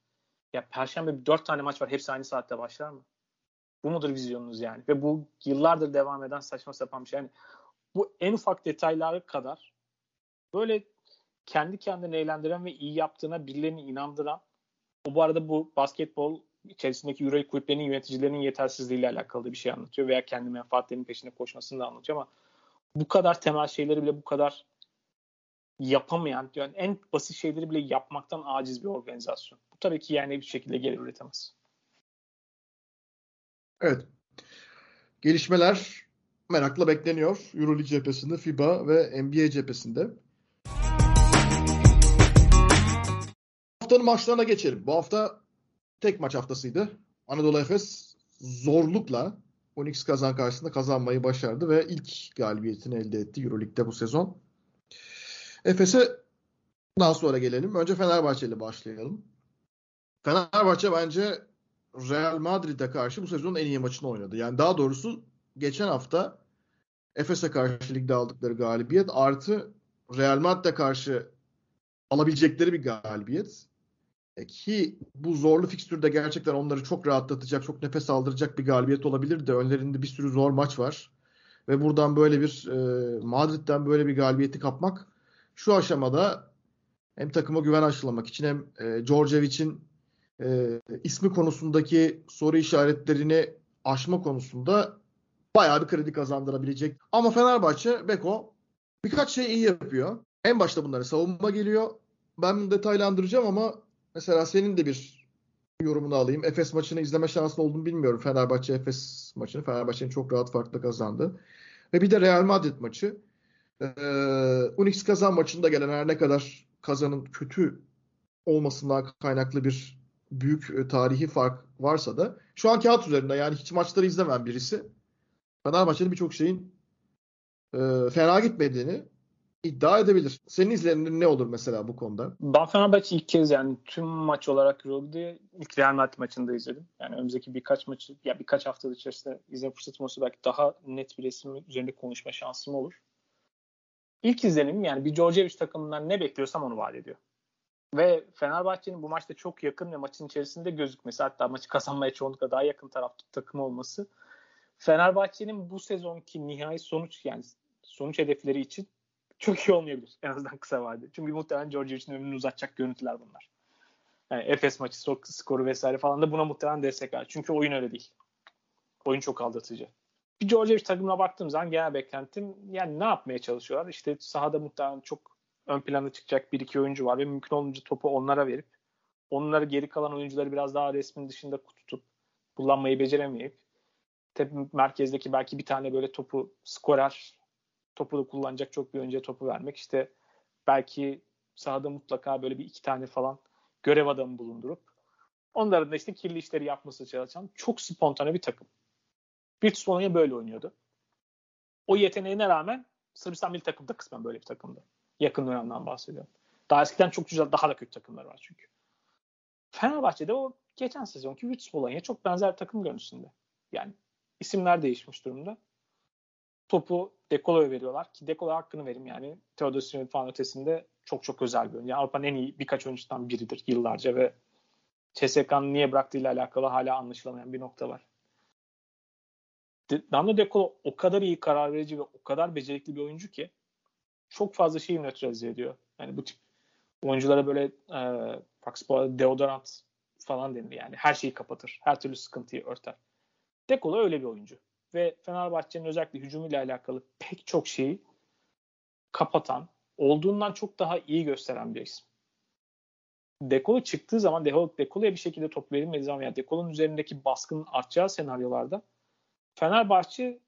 Ya Perşembe dört tane maç var. Hepsi aynı saatte başlar mı? Bu mudur vizyonunuz yani? Ve bu yıllardır devam eden saçma sapan bir şey. Yani bu en ufak detayları kadar böyle kendi kendini eğlendiren ve iyi yaptığına birilerini inandıran bu arada bu basketbol içerisindeki Euro kulüplerinin yöneticilerinin yetersizliğiyle alakalı bir şey anlatıyor veya kendi menfaatlerinin peşinde koşmasını da anlatıyor ama bu kadar temel şeyleri bile bu kadar yapamayan yani en basit şeyleri bile yapmaktan aciz bir organizasyon. Bu tabii ki yani bir şekilde geri üretemez. Evet. Gelişmeler merakla bekleniyor. Euroleague cephesinde, FIBA ve NBA cephesinde. Haftanın maçlarına geçelim. Bu hafta tek maç haftasıydı. Anadolu Efes zorlukla Onyx Kazan karşısında kazanmayı başardı ve ilk galibiyetini elde etti Euroleague'de bu sezon. Efes'e daha sonra gelelim. Önce Fenerbahçe ile başlayalım. Fenerbahçe bence Real Madrid'e karşı bu sezonun en iyi maçını oynadı. Yani daha doğrusu geçen hafta Efes'e karşı ligde aldıkları galibiyet artı Real Madrid'e karşı alabilecekleri bir galibiyet. E ki bu zorlu fikstürde gerçekten onları çok rahatlatacak, çok nefes aldıracak bir galibiyet olabilir de önlerinde bir sürü zor maç var. Ve buradan böyle bir e, Madrid'den böyle bir galibiyeti kapmak şu aşamada hem takıma güven aşılamak için hem e, Djordjevic'in e, ismi konusundaki soru işaretlerini aşma konusunda bayağı bir kredi kazandırabilecek. Ama Fenerbahçe Beko birkaç şey iyi yapıyor. En başta bunları savunma geliyor. Ben bunu detaylandıracağım ama mesela senin de bir yorumunu alayım. Efes maçını izleme şansın olduğunu bilmiyorum. Fenerbahçe Efes maçını. Fenerbahçe'nin çok rahat farklı kazandı. Ve bir de Real Madrid maçı. Ee, Unix kazan maçında gelen her ne kadar kazanın kötü olmasından kaynaklı bir büyük e, tarihi fark varsa da şu an kağıt üzerinde yani hiç maçları izlemem birisi Fenerbahçe'nin birçok şeyin e, fena gitmediğini iddia edebilir. Senin izlerimin ne olur mesela bu konuda? Ben Fenerbahçe ilk kez yani tüm maç olarak Euroleague'de ilk Real Madrid maçında izledim. Yani önümüzdeki birkaç maçı ya birkaç hafta içerisinde izleme fırsatım olsa belki daha net bir resim üzerinde konuşma şansım olur. İlk izlenim yani bir Djordjevic takımından ne bekliyorsam onu vaat ediyor. Ve Fenerbahçe'nin bu maçta çok yakın ve maçın içerisinde gözükmesi hatta maçı kazanmaya çoğunlukla daha yakın tarafta takım olması Fenerbahçe'nin bu sezonki nihai sonuç yani sonuç hedefleri için çok iyi olmayabilir. En azından kısa vadede. Çünkü muhtemelen Djordjevic'in ömrünü uzatacak görüntüler bunlar. Yani Efes maçı skoru vesaire falan da buna muhtemelen destek ver. Çünkü oyun öyle değil. Oyun çok aldatıcı. Bir Djordjevic takımına baktığım zaman genel beklentim yani ne yapmaya çalışıyorlar? İşte sahada muhtemelen çok ön plana çıkacak bir iki oyuncu var ve mümkün olunca topu onlara verip onları geri kalan oyuncuları biraz daha resmin dışında tutup kullanmayı beceremeyip tabii merkezdeki belki bir tane böyle topu skorer topu da kullanacak çok bir önce topu vermek işte belki sahada mutlaka böyle bir iki tane falan görev adamı bulundurup onların da işte kirli işleri yapması çalışan çok spontane bir takım. Virtus Bologna böyle oynuyordu. O yeteneğine rağmen Sırbistan milli takım da kısmen böyle bir takımdı. Yakın dönemden bahsediyorum. Daha eskiden çok güzel, daha da kötü takımlar var çünkü. Fenerbahçe'de o geçen sezonki Virtus Bologna çok benzer takım görüntüsünde. Yani isimler değişmiş durumda. Topu Dekolo'ya veriyorlar ki Dekolo hakkını verim yani. Teodosic falan ötesinde çok çok özel bir oyuncu. Yani Avrupa'nın en iyi birkaç oyuncudan biridir yıllarca ve CSK'nın niye bıraktığıyla alakalı hala anlaşılamayan bir nokta var. Danilo Dekolo o kadar iyi karar verici ve o kadar becerikli bir oyuncu ki çok fazla şeyi nötralize ediyor. Yani bu tip oyunculara böyle e, Fox deodorant falan denir yani. Her şeyi kapatır. Her türlü sıkıntıyı örter. Dekolo öyle bir oyuncu. Ve Fenerbahçe'nin özellikle hücumuyla alakalı pek çok şeyi kapatan, olduğundan çok daha iyi gösteren bir isim. Dekolo çıktığı zaman Dekolo'ya bir şekilde top verilmediği zaman yani Dekolo'nun üzerindeki baskının artacağı senaryolarda Fenerbahçe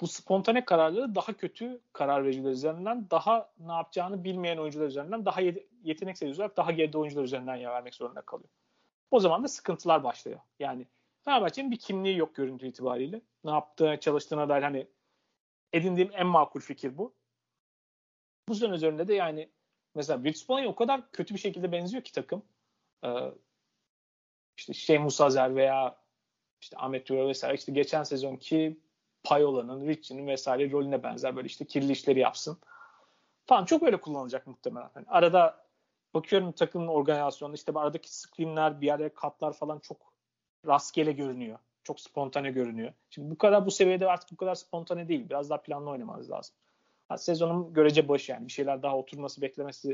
bu spontane kararları daha kötü karar vericiler üzerinden, daha ne yapacağını bilmeyen oyuncular üzerinden daha yetenek seviyesi olarak daha geride oyuncular üzerinden yer vermek zorunda kalıyor. O zaman da sıkıntılar başlıyor. Yani Fenerbahçe'nin bir kimliği yok görüntü itibariyle. Ne yaptığına, çalıştığına dair hani edindiğim en makul fikir bu. Bu sene üzerinde de yani mesela Wills o kadar kötü bir şekilde benziyor ki takım. Ee, işte şey Musazer veya işte Ahmet Tura vesaire işte geçen sezonki Payola'nın, Richie'nin vesaire rolüne benzer böyle işte kirli işleri yapsın falan çok öyle kullanılacak muhtemelen. Yani arada bakıyorum takımın organizasyonu işte aradaki screenler bir yere katlar falan çok rastgele görünüyor. Çok spontane görünüyor. Şimdi bu kadar bu seviyede artık bu kadar spontane değil. Biraz daha planlı oynamanız lazım. Ha, sezonun görece başı yani bir şeyler daha oturması beklemesi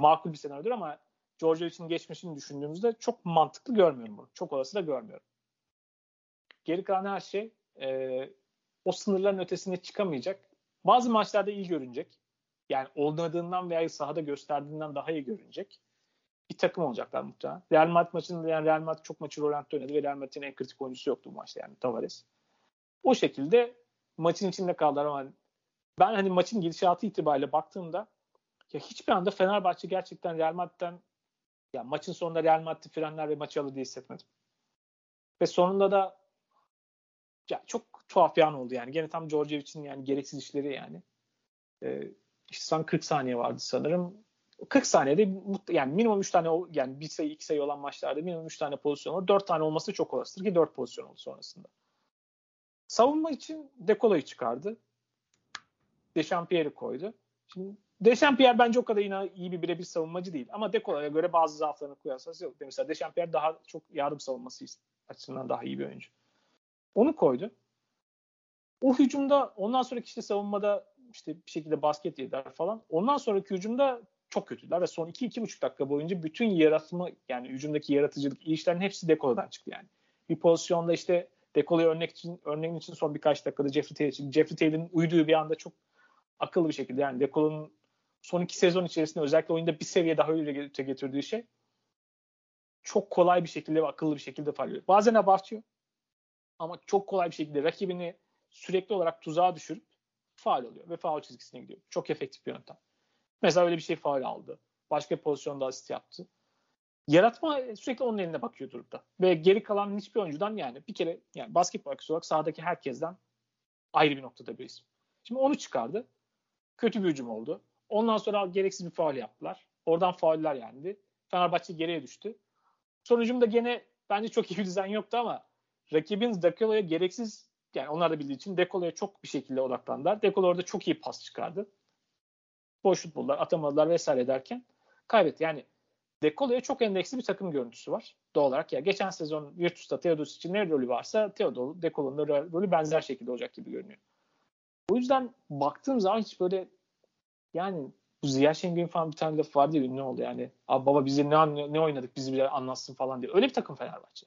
makul bir senaryodur ama Georgia için geçmişini düşündüğümüzde çok mantıklı görmüyorum bunu. Çok olası da görmüyorum. Geri kalan her şey e, o sınırların ötesine çıkamayacak. Bazı maçlarda iyi görünecek. Yani oynadığından veya sahada gösterdiğinden daha iyi görünecek. Bir takım olacaklar muhtemelen. Real Madrid maçında yani Real Madrid çok maçı Roland'da oynadı ve Real Madrid'in en kritik oyuncusu yoktu bu maçta yani Tavares. O şekilde maçın içinde kaldılar ama ben hani maçın gidişatı itibariyle baktığımda ya hiçbir anda Fenerbahçe gerçekten Real Madrid'den ya maçın sonunda Real Madrid frenler ve maçı alır diye hissetmedim. Ve sonunda da ya çok tuhaf bir an oldu yani. Gene tam Djordjevic'in yani gereksiz işleri yani. Ee, işte son 40 saniye vardı sanırım. 40 saniyede yani minimum 3 tane yani bir sayı iki sayı olan maçlarda minimum 3 tane pozisyon var. 4 tane olması çok olasıdır ki 4 pozisyon oldu sonrasında. Savunma için Dekola'yı çıkardı. Dechampierre'i koydu. Şimdi Dechampierre bence o kadar yine iyi bir birebir savunmacı değil. Ama Dekola'ya göre bazı zaaflarını koyarsanız yok. Mesela Dechampierre daha çok yardım savunması açısından daha iyi bir oyuncu. Onu koydu. O hücumda ondan sonraki işte savunmada işte bir şekilde basket yediler falan. Ondan sonraki hücumda çok kötüler ve son 2-2,5 dakika boyunca bütün yaratma yani hücumdaki yaratıcılık, işlerin hepsi Dekolo'dan çıktı yani. Bir pozisyonda işte Dekolo'yu örnek için, örneğin için son birkaç dakikada Jeffrey Taylor çıktı. Jeffrey Taylor'ın uyduğu bir anda çok akıllı bir şekilde yani Dekolo'nun son iki sezon içerisinde özellikle oyunda bir seviye daha öyle getirdiği şey çok kolay bir şekilde ve akıllı bir şekilde parlıyor. Bazen abartıyor ama çok kolay bir şekilde rakibini sürekli olarak tuzağa düşürüp faal oluyor ve faal çizgisine gidiyor. Çok efektif bir yöntem. Mesela öyle bir şey faal aldı. Başka bir pozisyonda asist yaptı. Yaratma sürekli onun eline bakıyor durumda. Ve geri kalan hiçbir oyuncudan yani bir kere yani basketbol olarak sahadaki herkesten ayrı bir noktada bir isim. Şimdi onu çıkardı. Kötü bir hücum oldu. Ondan sonra gereksiz bir faal yaptılar. Oradan fauller yendi. Fenerbahçe geriye düştü. Sonucumda gene bence çok iyi bir dizayn yoktu ama rakibin Dakolo'ya gereksiz yani onlar da bildiği için Dekolo'ya çok bir şekilde odaklandılar. Dekolo orada çok iyi pas çıkardı. Boşluk buldular, atamadılar vesaire derken kaybetti. Yani Dekolo'ya çok endeksli bir takım görüntüsü var doğal olarak. Ya geçen sezon Virtus'ta Teodos için ne rolü varsa Teodor, Dekolo'nun da rolü benzer şekilde olacak gibi görünüyor. O yüzden baktığım zaman hiç böyle yani bu Ziya Şengün falan bir tane laf vardı ya ne oldu yani. Abi baba bizi ne, ne oynadık bizi bile anlatsın falan diye. Öyle bir takım Fenerbahçe.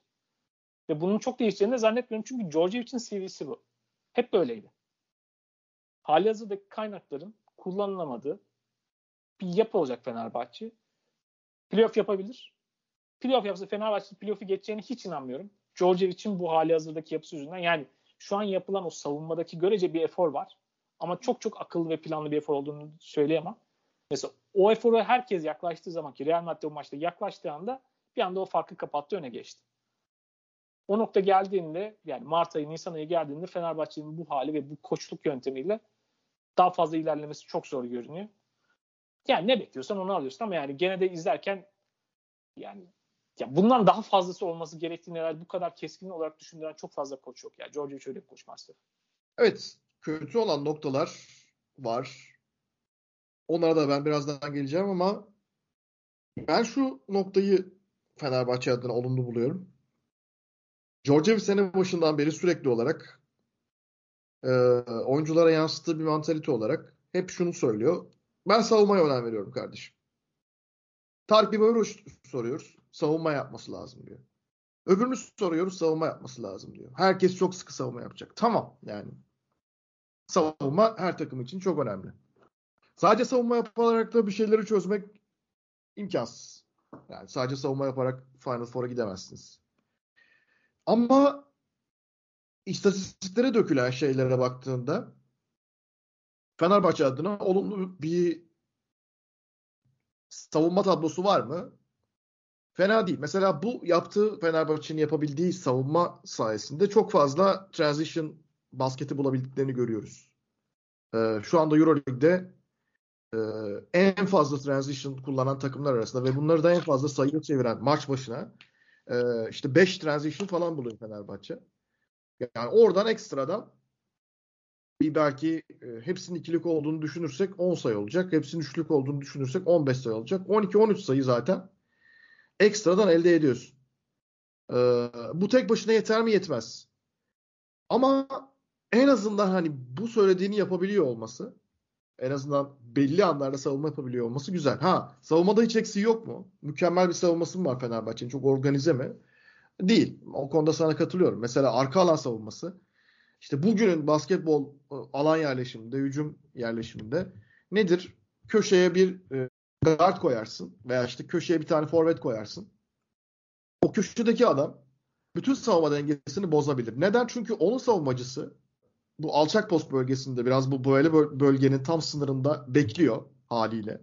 Ve bunun çok değişeceğini de zannetmiyorum. Çünkü Georgievic'in CV'si bu. Hep böyleydi. Hali hazırdaki kaynakların kullanılamadığı bir yapı olacak Fenerbahçe. Playoff yapabilir. Playoff yapsa Fenerbahçe playoff'u geçeceğini hiç inanmıyorum. Georgievic'in bu hali hazırdaki yapısı yüzünden. Yani şu an yapılan o savunmadaki görece bir efor var. Ama çok çok akıllı ve planlı bir efor olduğunu söyleyemem. Mesela o eforu herkes yaklaştığı zaman ki Real Madrid o maçta yaklaştığı anda bir anda o farkı kapattı öne geçti. O nokta geldiğinde yani Mart ayı, Nisan ayı geldiğinde Fenerbahçe'nin bu hali ve bu koçluk yöntemiyle daha fazla ilerlemesi çok zor görünüyor. Yani ne bekliyorsan onu alıyorsun ama yani gene de izlerken yani ya bundan daha fazlası olması gerektiğini herhalde bu kadar keskin olarak düşündüren çok fazla koç yok ya. Yani. George şöyle bir koç maalesef. Evet. Kötü olan noktalar var. Onlara da ben birazdan geleceğim ama ben şu noktayı Fenerbahçe adına olumlu buluyorum. Georgiev sene başından beri sürekli olarak e, oyunculara yansıttığı bir mantalite olarak hep şunu söylüyor. Ben savunmaya önem veriyorum kardeşim. Tarık böyle soruyoruz. Savunma yapması lazım diyor. Öbürünü soruyoruz savunma yapması lazım diyor. Herkes çok sıkı savunma yapacak. Tamam yani. Savunma her takım için çok önemli. Sadece savunma yaparak da bir şeyleri çözmek imkansız. Yani sadece savunma yaparak Final Four'a gidemezsiniz. Ama istatistiklere dökülen şeylere baktığında Fenerbahçe adına olumlu bir savunma tablosu var mı? Fena değil. Mesela bu yaptığı Fenerbahçe'nin yapabildiği savunma sayesinde çok fazla transition basketi bulabildiklerini görüyoruz. Ee, şu anda Euroleague'de e, en fazla transition kullanan takımlar arasında ve bunları da en fazla sayı çeviren maç başına e, işte 5 transition falan buluyor Fenerbahçe. Yani oradan ekstradan bir belki e, hepsinin ikilik olduğunu düşünürsek 10 sayı olacak. Hepsinin üçlük olduğunu düşünürsek 15 sayı olacak. 12-13 sayı zaten ekstradan elde ediyorsun. Ee, bu tek başına yeter mi? Yetmez. Ama en azından hani bu söylediğini yapabiliyor olması en azından belli anlarda savunma yapabiliyor olması güzel. Ha savunmada hiç eksiği yok mu? Mükemmel bir savunması mı var Fenerbahçe'nin? Çok organize mi? Değil. O konuda sana katılıyorum. Mesela arka alan savunması. İşte bugünün basketbol e, alan yerleşiminde, hücum yerleşiminde nedir? Köşeye bir e, guard koyarsın veya işte köşeye bir tane forvet koyarsın. O köşedeki adam bütün savunma dengesini bozabilir. Neden? Çünkü onun savunmacısı bu alçak post bölgesinde biraz bu böyle bölgenin tam sınırında bekliyor haliyle.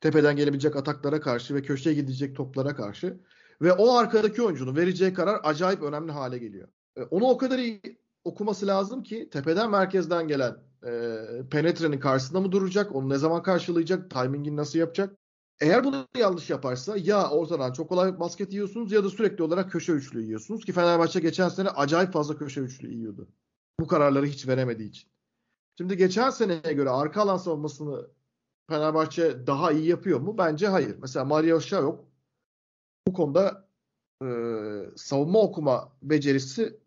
Tepeden gelebilecek ataklara karşı ve köşeye gidecek toplara karşı. Ve o arkadaki oyuncunun vereceği karar acayip önemli hale geliyor. E, onu o kadar iyi okuması lazım ki tepeden merkezden gelen e, penetrenin karşısında mı duracak? Onu ne zaman karşılayacak? Timingini nasıl yapacak? Eğer bunu yanlış yaparsa ya ortadan çok kolay basket yiyorsunuz ya da sürekli olarak köşe üçlü yiyorsunuz ki Fenerbahçe geçen sene acayip fazla köşe üçlü yiyordu. Bu kararları hiç veremediği için. Şimdi geçen seneye göre arka alan savunmasını Fenerbahçe daha iyi yapıyor mu? Bence hayır. Mesela Mario yok. Bu konuda e, savunma okuma becerisi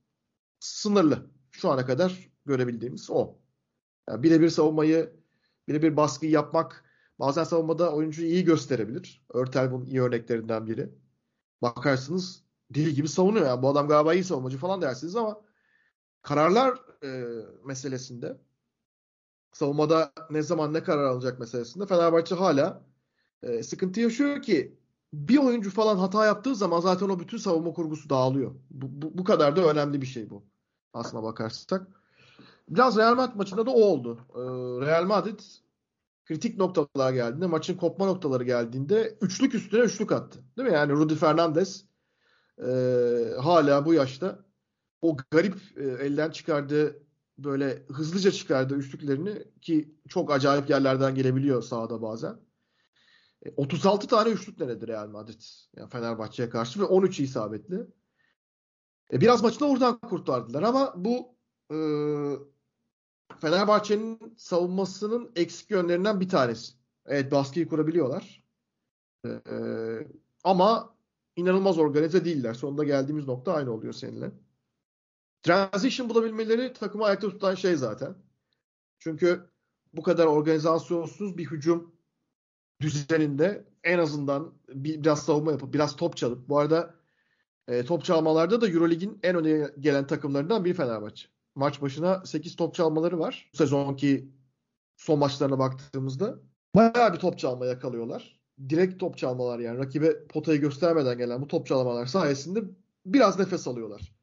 sınırlı. Şu ana kadar görebildiğimiz o. Yani birebir savunmayı, birebir baskıyı yapmak bazen savunmada oyuncuyu iyi gösterebilir. Örtel bunun iyi örneklerinden biri. Bakarsınız deli gibi savunuyor. Yani bu adam galiba iyi savunmacı falan dersiniz ama kararlar e, meselesinde savunmada ne zaman ne karar alacak meselesinde Fenerbahçe hala e, sıkıntı yaşıyor ki bir oyuncu falan hata yaptığı zaman zaten o bütün savunma kurgusu dağılıyor. Bu, bu, bu kadar da önemli bir şey bu. Aslına bakarsak. Biraz Real Madrid maçında da o oldu. Ee, Real Madrid kritik noktalar geldiğinde, maçın kopma noktaları geldiğinde üçlük üstüne üçlük attı. Değil mi? Yani Rudy Fernandez e, hala bu yaşta o garip e, elden çıkardığı böyle hızlıca çıkardığı üçlüklerini ki çok acayip yerlerden gelebiliyor sahada bazen. 36 e, tane üçlük denedi Real Madrid. Yani Fenerbahçe'ye karşı ve 13 isabetli. E, biraz maçı da oradan kurtardılar ama bu e, Fenerbahçe'nin savunmasının eksik yönlerinden bir tanesi. Evet baskıyı kurabiliyorlar. E, e, ama inanılmaz organize değiller. Sonunda geldiğimiz nokta aynı oluyor seninle. Transition bulabilmeleri takımı ayakta tutan şey zaten. Çünkü bu kadar organizasyonsuz bir hücum düzeninde en azından bir, biraz savunma yapıp biraz top çalıp bu arada e, top çalmalarda da Eurolig'in en öne gelen takımlarından biri Fenerbahçe. Maç başına 8 top çalmaları var. Bu sezonki son maçlarına baktığımızda bayağı bir top çalma yakalıyorlar. Direkt top çalmalar yani rakibe potayı göstermeden gelen bu top çalmalar sayesinde biraz nefes alıyorlar.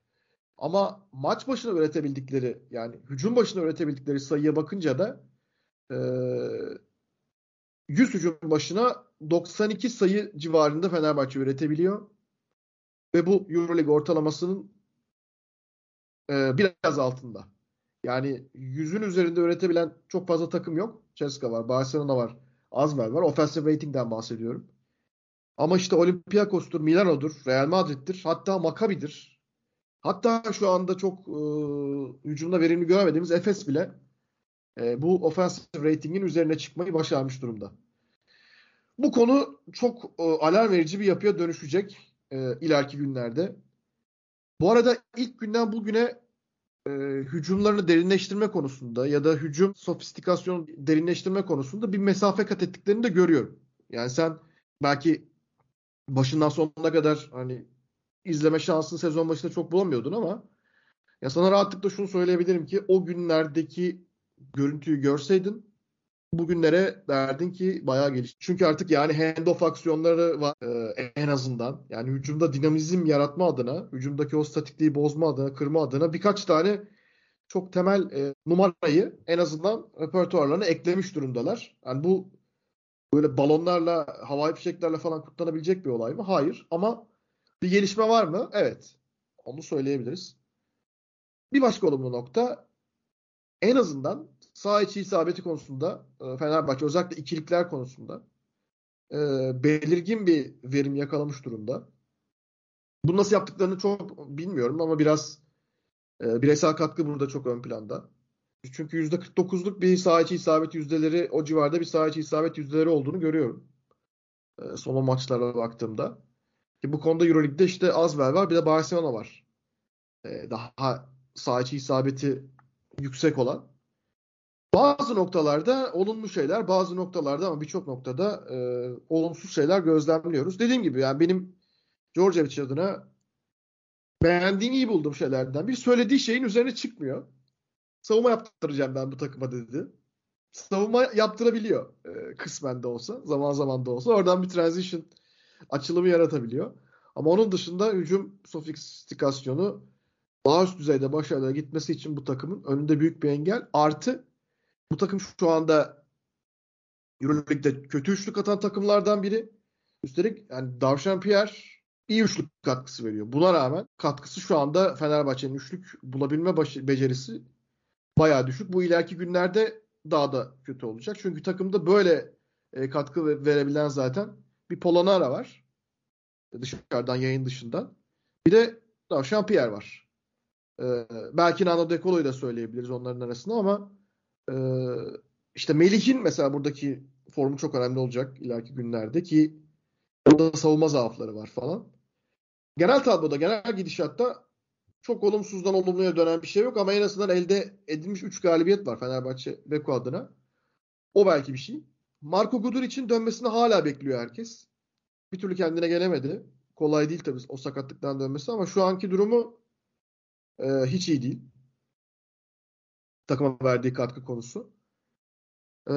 Ama maç başına üretebildikleri yani hücum başına üretebildikleri sayıya bakınca da e, 100 hücum başına 92 sayı civarında Fenerbahçe üretebiliyor. Ve bu Euroleague ortalamasının e, biraz altında. Yani yüzün üzerinde üretebilen çok fazla takım yok. Ceska var, Barcelona var, Azver var. Offensive rating'den bahsediyorum. Ama işte Olympiakos'tur, Milano'dur, Real Madrid'dir, hatta Maccabi'dir. Hatta şu anda çok e, hücumda verimli görmediğimiz Efes bile e, bu offensive rating'in üzerine çıkmayı başarmış durumda. Bu konu çok e, alarm verici bir yapıya dönüşecek e, ileriki günlerde. Bu arada ilk günden bugüne e, hücumlarını derinleştirme konusunda ya da hücum sofistikasyonu derinleştirme konusunda bir mesafe kat ettiklerini de görüyorum. Yani sen belki başından sonuna kadar hani izleme şansını sezon başında çok bulamıyordun ama ya sana rahatlıkla şunu söyleyebilirim ki o günlerdeki görüntüyü görseydin bugünlere derdin ki bayağı geliş. Çünkü artık yani handoff aksiyonları var e, en azından. Yani hücumda dinamizm yaratma adına, hücumdaki o statikliği bozma adına, kırma adına birkaç tane çok temel e, numarayı en azından repertuarlarına eklemiş durumdalar. Yani bu böyle balonlarla, havai fişeklerle falan kutlanabilecek bir olay mı? Hayır. Ama bir gelişme var mı? Evet. Onu söyleyebiliriz. Bir başka olumlu nokta en azından sağ içi isabeti konusunda e, Fenerbahçe özellikle ikilikler konusunda e, belirgin bir verim yakalamış durumda. Bunu nasıl yaptıklarını çok bilmiyorum ama biraz e, bireysel katkı burada çok ön planda. Çünkü %49'luk bir sağ içi isabet yüzdeleri o civarda bir sağ içi isabet yüzdeleri olduğunu görüyorum. E, son maçlara baktığımda. Ki bu konuda Euroleague'de işte Azvel var bir de Barcelona var. E, daha sağ içi isabeti yüksek olan. Bazı noktalarda olumlu şeyler, bazı noktalarda ama birçok noktada e, olumsuz şeyler gözlemliyoruz. Dediğim gibi yani benim Djordjevic adına beğendiğim, iyi bulduğum şeylerden bir söylediği şeyin üzerine çıkmıyor. Savunma yaptıracağım ben bu takıma dedi. Savunma yaptırabiliyor e, kısmen de olsa, zaman zaman da olsa. Oradan bir transition açılımı yaratabiliyor. Ama onun dışında hücum sofistikasyonu daha üst düzeyde başarılara gitmesi için bu takımın önünde büyük bir engel. Artı bu takım şu anda Euroleague'de kötü üçlük atan takımlardan biri. Üstelik yani Davşan Pierre iyi üçlük katkısı veriyor. Buna rağmen katkısı şu anda Fenerbahçe'nin üçlük bulabilme becerisi bayağı düşük. Bu ileriki günlerde daha da kötü olacak. Çünkü takımda böyle e, katkı verebilen zaten bir Polonara var. Dışarıdan yayın dışından. Bir de Davşan Pierre var. Ee, belki Nano Dekolo'yu da söyleyebiliriz onların arasında ama e, işte Melih'in mesela buradaki formu çok önemli olacak ileriki günlerde ki orada savunma zaafları var falan. Genel tabloda, genel gidişatta çok olumsuzdan olumluya dönen bir şey yok ama en azından elde edilmiş 3 galibiyet var Fenerbahçe Beko adına. O belki bir şey. Marco Gudur için dönmesini hala bekliyor herkes. Bir türlü kendine gelemedi. Kolay değil tabii o sakatlıktan dönmesi ama şu anki durumu e, hiç iyi değil. Takıma verdiği katkı konusu. E,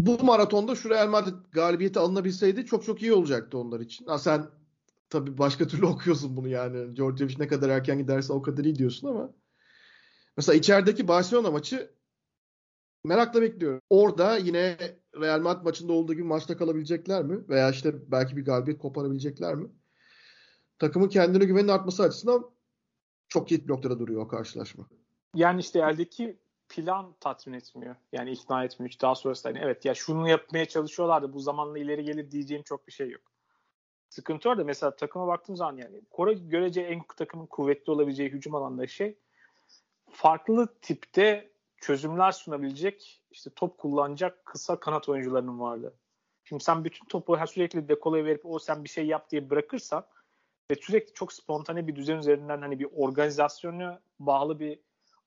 bu maratonda şu Real Madrid galibiyeti alınabilseydi çok çok iyi olacaktı onlar için. Ha, sen tabii başka türlü okuyorsun bunu yani. Djordjevic ne kadar erken giderse o kadar iyi diyorsun ama mesela içerideki Barcelona maçı merakla bekliyorum. Orada yine Real Madrid maçında olduğu gibi maçta kalabilecekler mi? Veya işte belki bir galibiyet koparabilecekler mi? Takımın kendine güvenin artması açısından çok bir noktada duruyor o karşılaşma. Yani işte eldeki plan tatmin etmiyor. Yani ikna etmiyor. Daha sonrasında hani evet ya şunu yapmaya çalışıyorlardı bu zamanla ileri gelir diyeceğim çok bir şey yok. Sıkıntı orada. Mesela takıma baktığım zaman yani Kore görece en takımın kuvvetli olabileceği hücum alanında şey farklı tipte çözümler sunabilecek işte top kullanacak kısa kanat oyuncularının vardı. Şimdi sen bütün topu her sürekli dekolaya verip o sen bir şey yap diye bırakırsan ve sürekli çok spontane bir düzen üzerinden hani bir organizasyonu bağlı bir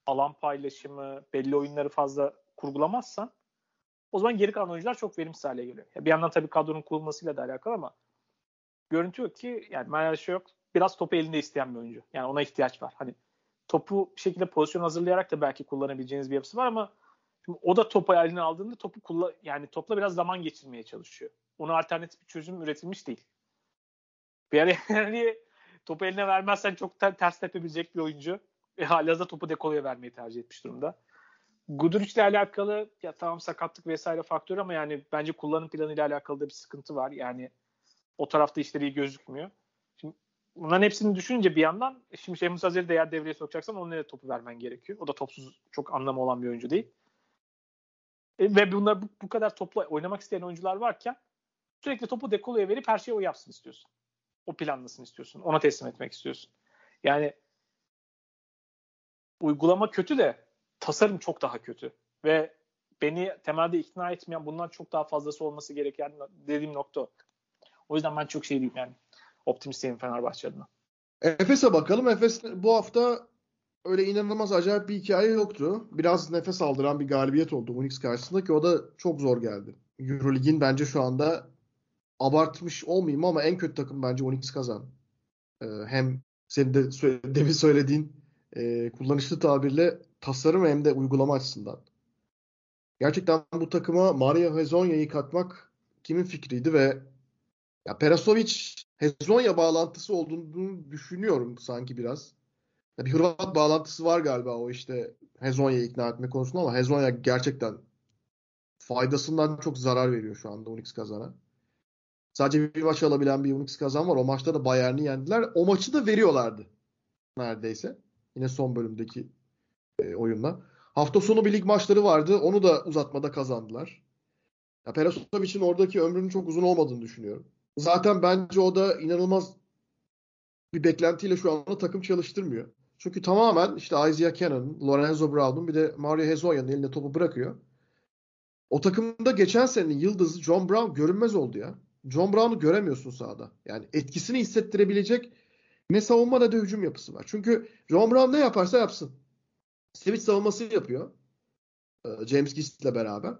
alan paylaşımı, belli oyunları fazla kurgulamazsan o zaman geri kalan oyuncular çok verimsiz hale geliyor. Bir yandan tabii kadronun kurulmasıyla da alakalı ama görüntü yok ki yani Meral şey yok. Biraz topu elinde isteyen bir oyuncu. Yani ona ihtiyaç var. Hani topu bir şekilde pozisyon hazırlayarak da belki kullanabileceğiniz bir yapısı var ama şimdi o da topu eline aldığında topu kullan yani topla biraz zaman geçirmeye çalışıyor. Ona alternatif bir çözüm üretilmiş değil. Bir ara yani topu eline vermezsen çok ter, ters tepebilecek bir oyuncu. Ve hala da topu dekoloya vermeyi tercih etmiş durumda. Guduric ile alakalı ya tamam sakatlık vesaire faktör ama yani bence kullanım planı ile alakalı da bir sıkıntı var. Yani o tarafta işleri iyi gözükmüyor. Bunların hepsini düşününce bir yandan şimdi Şemus Azer'i de eğer devreye sokacaksan onlara topu vermen gerekiyor. O da topsuz çok anlamı olan bir oyuncu değil. E, ve bunlar bu, bu kadar topla oynamak isteyen oyuncular varken sürekli topu dekoloya verip her şeyi o yapsın istiyorsun. O planlasın istiyorsun. Ona teslim etmek istiyorsun. Yani uygulama kötü de tasarım çok daha kötü. Ve beni temelde ikna etmeyen bundan çok daha fazlası olması gereken dediğim nokta o. O yüzden ben çok şey diyeyim yani. Optimistiyim Fenerbahçe adına. Efes'e bakalım. Efes bu hafta öyle inanılmaz acayip bir hikaye yoktu. Biraz nefes aldıran bir galibiyet oldu Unix karşısında ki o da çok zor geldi. Eurolig'in bence şu anda abartmış olmayayım ama en kötü takım bence Unix kazan. Ee, hem senin de söyle, demin söylediğin e, kullanışlı tabirle tasarım hem de uygulama açısından. Gerçekten bu takıma Mario Hezonya'yı katmak kimin fikriydi ve ya Perasovic Hezonya bağlantısı olduğunu düşünüyorum sanki biraz. Ya bir Hırvat bağlantısı var galiba o işte Hezonya'yı ikna etme konusunda ama Hezonya gerçekten faydasından çok zarar veriyor şu anda Unix kazana. Sadece bir maç alabilen bir Unix kazan var. O maçta da Bayern'i yendiler. O maçı da veriyorlardı neredeyse. Yine son bölümdeki e, oyunla. Hafta sonu bir lig maçları vardı. Onu da uzatmada kazandılar. Ya Perasovic'in oradaki ömrünün çok uzun olmadığını düşünüyorum. Zaten bence o da inanılmaz bir beklentiyle şu anda takım çalıştırmıyor. Çünkü tamamen işte Isaiah Cannon, Lorenzo Brown'un bir de Mario Hezonya'nın eline topu bırakıyor. O takımda geçen senenin yıldızı John Brown görünmez oldu ya. John Brown'u göremiyorsun sahada. Yani etkisini hissettirebilecek ne savunma ne de hücum yapısı var. Çünkü John Brown ne yaparsa yapsın. Switch savunması yapıyor. Ee, James Gist beraber.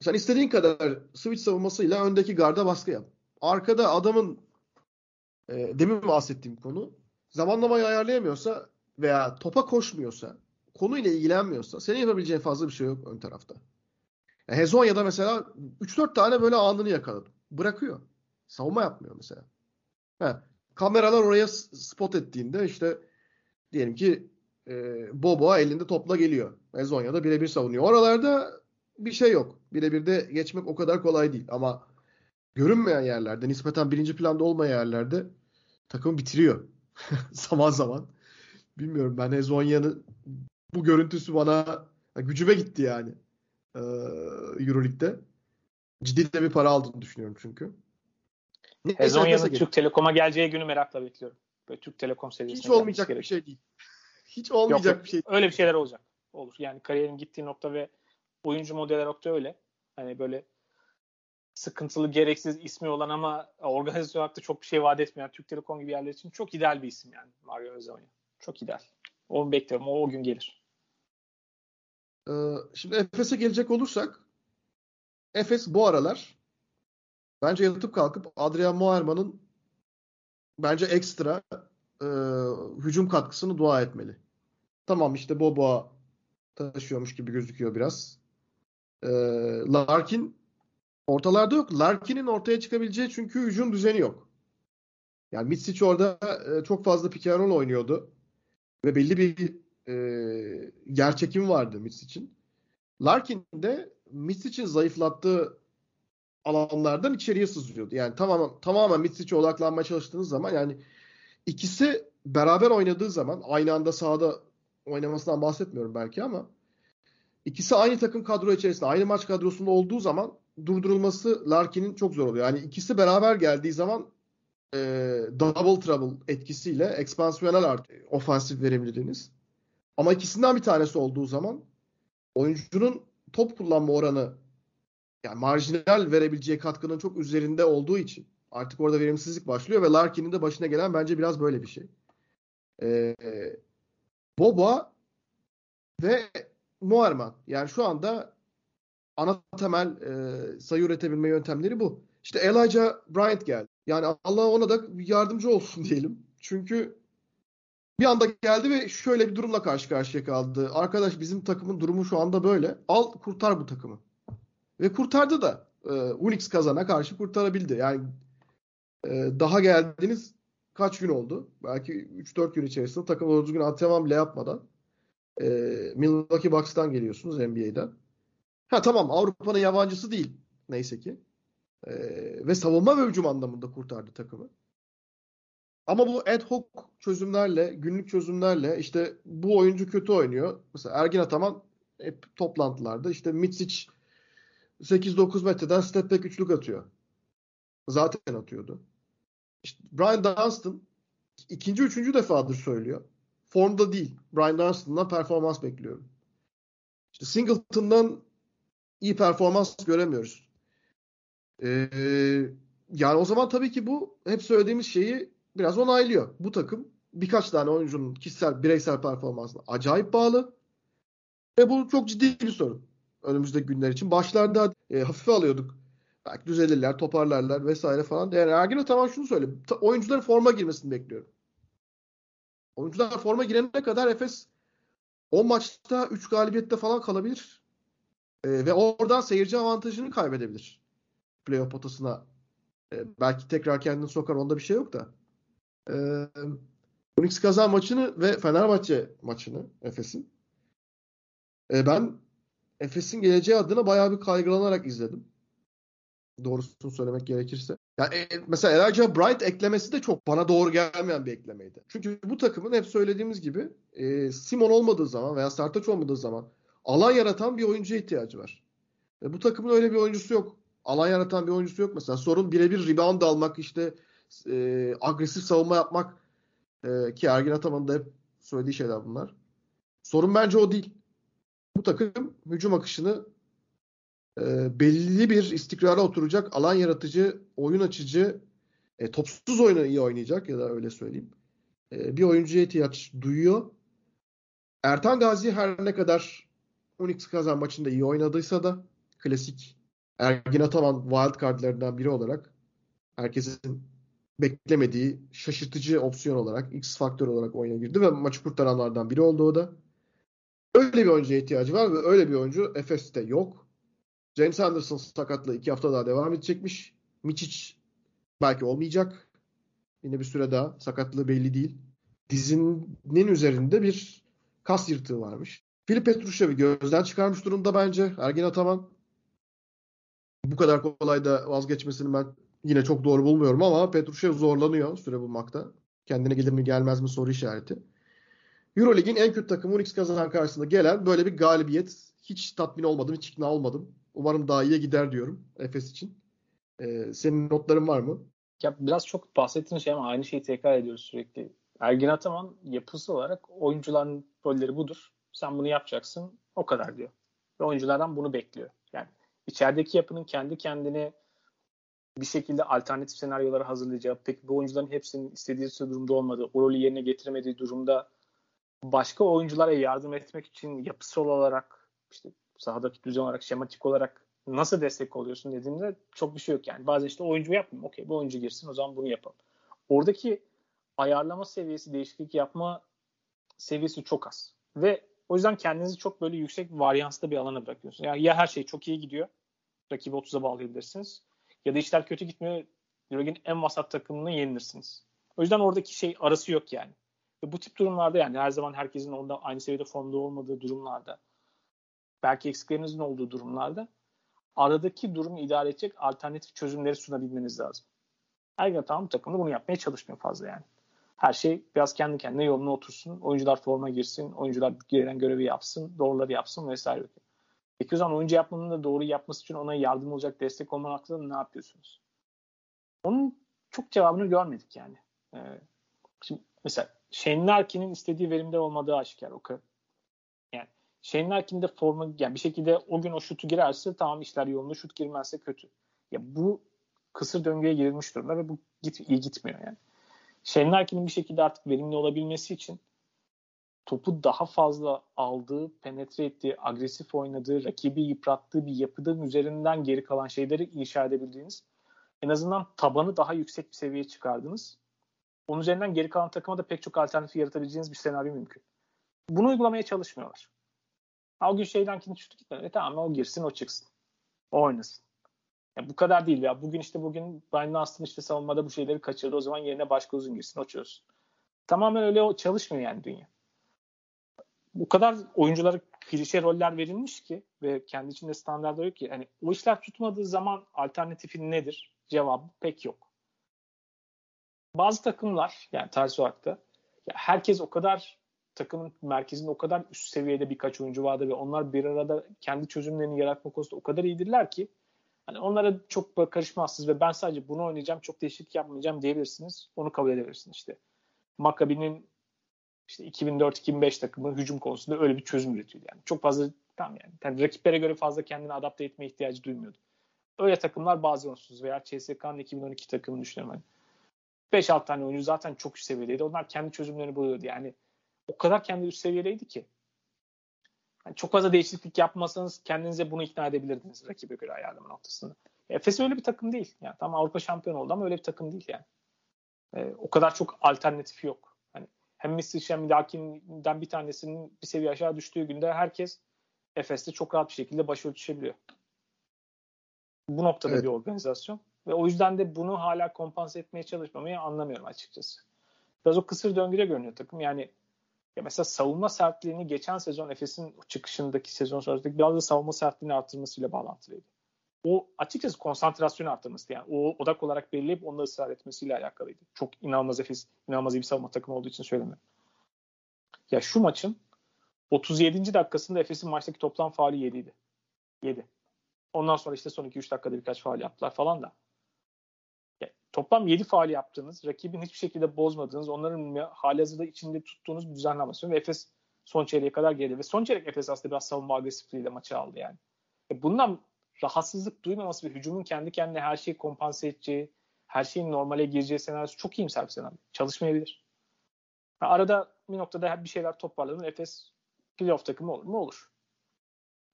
Sen istediğin kadar switch savunmasıyla öndeki garda baskı yap. Arkada adamın e, demin bahsettiğim konu zamanlamayı ayarlayamıyorsa veya topa koşmuyorsa konuyla ilgilenmiyorsa senin yapabileceğin fazla bir şey yok ön tarafta. Yani Hezonya'da mesela 3-4 tane böyle anını yakaladım. Bırakıyor. Savunma yapmıyor mesela. He, kameralar oraya spot ettiğinde işte diyelim ki e, Bobo elinde topla geliyor. Hezonya'da birebir savunuyor. Oralarda bir şey yok. Birebir de geçmek o kadar kolay değil. Ama görünmeyen yerlerde, nispeten birinci planda olmayan yerlerde takım bitiriyor. zaman zaman. Bilmiyorum ben Ezonya'nın bu görüntüsü bana gücüme gitti yani. Ee, Euroleague'de. Ciddi de bir para aldığını düşünüyorum çünkü. Ezonya'nın Türk Telekom'a geleceği günü merakla bekliyorum. Böyle Türk Telekom seviyesine Hiç olmayacak bir şey değil. Hiç olmayacak yok, bir şey. Öyle bir şeyler olacak. Olur. Yani kariyerin gittiği nokta ve oyuncu modeli da öyle. Hani böyle sıkıntılı, gereksiz ismi olan ama organizasyon olarak da çok bir şey vaat etmeyen Türk Telekom gibi yerler için çok ideal bir isim yani Mario Özonya. Çok ideal. Onu bekliyorum. O, o gün gelir. Ee, şimdi Efes'e gelecek olursak Efes bu aralar bence yatıp kalkıp Adrian Moerman'ın bence ekstra e, hücum katkısını dua etmeli. Tamam işte Boboa taşıyormuş gibi gözüküyor biraz. E, Larkin ortalarda yok. Larkin'in ortaya çıkabileceği çünkü hücum düzeni yok. Yani Mitsic orada e, çok fazla pick and roll oynuyordu. Ve belli bir e, gerçekim vardı Mitsic'in. Larkin de Mitsic'in zayıflattığı alanlardan içeriye sızıyordu. Yani tamamen tamamen Mitsic'e odaklanmaya çalıştığınız zaman yani ikisi beraber oynadığı zaman aynı anda sahada oynamasından bahsetmiyorum belki ama ikisi aynı takım kadro içerisinde, aynı maç kadrosunda olduğu zaman durdurulması Larkin'in çok zor oluyor. Yani ikisi beraber geldiği zaman e, double trouble etkisiyle ekspansiyonel art ofansif verimliliğiniz. Ama ikisinden bir tanesi olduğu zaman oyuncunun top kullanma oranı yani marjinal verebileceği katkının çok üzerinde olduğu için artık orada verimsizlik başlıyor ve Larkin'in de başına gelen bence biraz böyle bir şey. Ee, Boba ve Muarman. Yani şu anda ana temel e, sayı üretebilme yöntemleri bu. İşte Elijah Bryant geldi. Yani Allah ona da yardımcı olsun diyelim. Çünkü bir anda geldi ve şöyle bir durumla karşı karşıya kaldı. Arkadaş bizim takımın durumu şu anda böyle. Al kurtar bu takımı. Ve kurtardı da. E, Unix kazana karşı kurtarabildi. Yani e, daha geldiniz kaç gün oldu? Belki 3-4 gün içerisinde takım doğru düzgün antrenman bile yapmadan e, Milwaukee Bucks'tan geliyorsunuz NBA'den. Ha tamam Avrupa'nın yabancısı değil neyse ki. E, ve savunma ve hücum anlamında kurtardı takımı. Ama bu ad hoc çözümlerle, günlük çözümlerle işte bu oyuncu kötü oynuyor. Mesela Ergin Ataman hep toplantılarda işte Mitsic 8-9 metreden step back üçlük atıyor. Zaten atıyordu. İşte Brian Dunstan ikinci, üçüncü defadır söylüyor. Formda değil. Brian Dunstan'dan performans bekliyorum. İşte Singleton'dan iyi performans göremiyoruz. Ee, yani o zaman tabii ki bu hep söylediğimiz şeyi biraz onaylıyor. Bu takım birkaç tane oyuncunun kişisel, bireysel performansına acayip bağlı. Ve bu çok ciddi bir sorun önümüzdeki günler için. Başlarda e, hafife alıyorduk. Belki düzelirler, toparlarlar vesaire falan. Yani Ergin tamam şunu söyleyeyim. Oyuncuların forma girmesini bekliyorum. Oyuncular forma girene kadar Efes 10 maçta 3 galibiyette falan kalabilir. E, ve oradan seyirci avantajını kaybedebilir. Playoff potasına e, belki tekrar kendini sokar. Onda bir şey yok da. E, Unix kazan maçını ve Fenerbahçe maçını Efes'in e, ben Efes'in geleceği adına bayağı bir kaygılanarak izledim. Doğrusunu söylemek gerekirse. Yani e, mesela Elijah Bright eklemesi de çok bana doğru gelmeyen bir eklemeydi. Çünkü bu takımın hep söylediğimiz gibi e, Simon olmadığı zaman veya Sertaç olmadığı zaman alan yaratan bir oyuncuya ihtiyacı var. E, bu takımın öyle bir oyuncusu yok. Alan yaratan bir oyuncusu yok mesela. Sorun birebir rebound almak işte e, agresif savunma yapmak e, ki Ergin Ataman'ın da hep söylediği şeyler bunlar. Sorun bence o değil. Bu takım hücum akışını e, belli bir istikrara oturacak, alan yaratıcı, oyun açıcı, e, topsuz oyunu iyi oynayacak ya da öyle söyleyeyim. E, bir oyuncuya ihtiyaç duyuyor. Ertan Gazi her ne kadar Unix kazan maçında iyi oynadıysa da klasik Ergin Ataman wild cardlarından biri olarak herkesin beklemediği şaşırtıcı opsiyon olarak X faktör olarak oyuna girdi ve maçı kurtaranlardan biri oldu o da. Öyle bir oyuncuya ihtiyacı var ve öyle bir oyuncu Efes'te yok. James Anderson sakatlığı iki hafta daha devam edecekmiş. Miçic belki olmayacak. Yine bir süre daha sakatlığı belli değil. Dizinin üzerinde bir kas yırtığı varmış. Filip Petrushev'i gözden çıkarmış durumda bence Ergin Ataman. Bu kadar kolay da vazgeçmesini ben yine çok doğru bulmuyorum ama Petrushev zorlanıyor süre bulmakta. Kendine gelir mi gelmez mi soru işareti. Eurolig'in en kötü takımı Unix kazanan karşısında gelen böyle bir galibiyet. Hiç tatmin olmadım, hiç ikna olmadım. Umarım daha iyiye gider diyorum Efes için. Ee, senin notların var mı? Ya biraz çok bahsettiğin şey ama aynı şeyi tekrar ediyoruz sürekli. Ergin Ataman yapısı olarak oyuncuların rolleri budur. Sen bunu yapacaksın. O kadar diyor. Ve oyunculardan bunu bekliyor. Yani içerideki yapının kendi kendine bir şekilde alternatif senaryoları hazırlayacağı, peki bu oyuncuların hepsinin istediği durumda olmadığı, o rolü yerine getiremediği durumda başka oyunculara yardım etmek için yapısal olarak işte sahadaki düzen olarak, şematik olarak nasıl destek oluyorsun dediğimde çok bir şey yok yani. Bazen işte oyuncu yapmayayım. Okey bu oyuncu girsin o zaman bunu yapalım. Oradaki ayarlama seviyesi, değişiklik yapma seviyesi çok az. Ve o yüzden kendinizi çok böyle yüksek varyanslı bir alana bırakıyorsunuz. Yani ya her şey çok iyi gidiyor. Rakibi 30'a bağlayabilirsiniz. Ya da işler kötü gitmiyor. Euroleague'in en vasat takımını yenilirsiniz. O yüzden oradaki şey arası yok yani. Ve bu tip durumlarda yani her zaman herkesin onda aynı seviyede formda olmadığı durumlarda belki eksiklerinizin olduğu durumlarda aradaki durumu idare edecek alternatif çözümleri sunabilmeniz lazım. Ergen tamam takımda bunu yapmaya çalışmıyor fazla yani. Her şey biraz kendi kendine yoluna otursun. Oyuncular forma girsin. Oyuncular gelen görevi yapsın. Doğruları yapsın vesaire. Peki o zaman oyuncu yapmanın da doğru yapması için ona yardım olacak destek olman hakkında ne yapıyorsunuz? Onun çok cevabını görmedik yani. Ee, şimdi mesela Shane Larkin'in istediği verimde olmadığı aşikar. O. Yani Shane Larkin de forma yani bir şekilde o gün o şutu girerse tamam işler yolunda şut girmezse kötü. Ya bu kısır döngüye girilmiş durumda ve bu git, iyi gitmiyor yani. Shane Larkin'in bir şekilde artık verimli olabilmesi için topu daha fazla aldığı, penetre ettiği, agresif oynadığı, rakibi yıprattığı bir yapıdan üzerinden geri kalan şeyleri inşa edebildiğiniz en azından tabanı daha yüksek bir seviyeye çıkardınız. Onun üzerinden geri kalan takıma da pek çok alternatif yaratabileceğiniz bir senaryo mümkün. Bunu uygulamaya çalışmıyorlar. Ha, o gün şeyden kim şutu gitmedi. E, tamam o girsin o çıksın. O oynasın. Ya bu kadar değil ya. Bugün işte bugün Brian Aston işte savunmada bu şeyleri kaçırdı. O zaman yerine başka uzun girsin o çözsün. Tamamen öyle çalışmıyor yani dünya. Bu kadar oyunculara klişe roller verilmiş ki ve kendi içinde standartlar yok ki. Yani o işler tutmadığı zaman alternatifin nedir? Cevabı pek yok. Bazı takımlar yani ters olarak da ya herkes o kadar takımın merkezinde o kadar üst seviyede birkaç oyuncu vardı ve onlar bir arada kendi çözümlerini yaratma konusunda o kadar iyidirler ki hani onlara çok karışmazsınız ve ben sadece bunu oynayacağım çok değişiklik yapmayacağım diyebilirsiniz. Onu kabul edebilirsiniz işte. Maccabi'nin işte 2004-2005 takımı hücum konusunda öyle bir çözüm üretiyordu. Yani çok fazla tam yani, yani rakiplere göre fazla kendini adapte etme ihtiyacı duymuyordu. Öyle takımlar bazı onsuz veya CSK'nın 2012 takımını düşünüyorum. Hani 5-6 tane oyuncu zaten çok üst seviyedeydi. Onlar kendi çözümlerini buluyordu. Yani o kadar kendi üst seviyedeydi ki. Yani çok fazla değişiklik yapmasanız kendinize bunu ikna edebilirdiniz rakibe göre ayarlama noktasında. Efes öyle bir takım değil. Yani tam Avrupa şampiyon oldu ama öyle bir takım değil yani. Ee, o kadar çok alternatif yok. Hani hem Misic hem Lakin'den bir tanesinin bir seviye aşağı düştüğü günde herkes Efes'te çok rahat bir şekilde baş ölçüşebiliyor. Bu noktada evet. bir organizasyon. Ve o yüzden de bunu hala kompanse etmeye çalışmamayı anlamıyorum açıkçası. Biraz o kısır döngüde görünüyor takım. Yani Ya mesela savunma sertliğini geçen sezon Efes'in çıkışındaki sezon sonrasındaki biraz da savunma sertliğini arttırmasıyla bağlantılıydı. O açıkçası konsantrasyonu arttırması yani o odak olarak belirleyip onda ısrar etmesiyle alakalıydı. Çok inanılmaz Efes, inanılmaz iyi bir savunma takımı olduğu için söylemiyorum. Ya şu maçın 37. dakikasında Efes'in maçtaki toplam faali 7 idi. 7. Ondan sonra işte son 2-3 dakikada birkaç faal yaptılar falan da. Toplam 7 faal yaptığınız, rakibin hiçbir şekilde bozmadığınız, onların hali hazırda içinde tuttuğunuz bir düzenlemesi ve Efes son çeyreğe kadar geldi. Ve son çeyrek Efes aslında biraz savunma agresifliğiyle maçı aldı yani. E bundan rahatsızlık duymaması ve hücumun kendi kendine her şeyi kompanse edeceği, her şeyin normale gireceği senaryosu çok iyimser bir senaryo. Çalışmayabilir. Yani arada bir noktada bir şeyler toparlanır. Efes playoff takımı olur mu? Olur.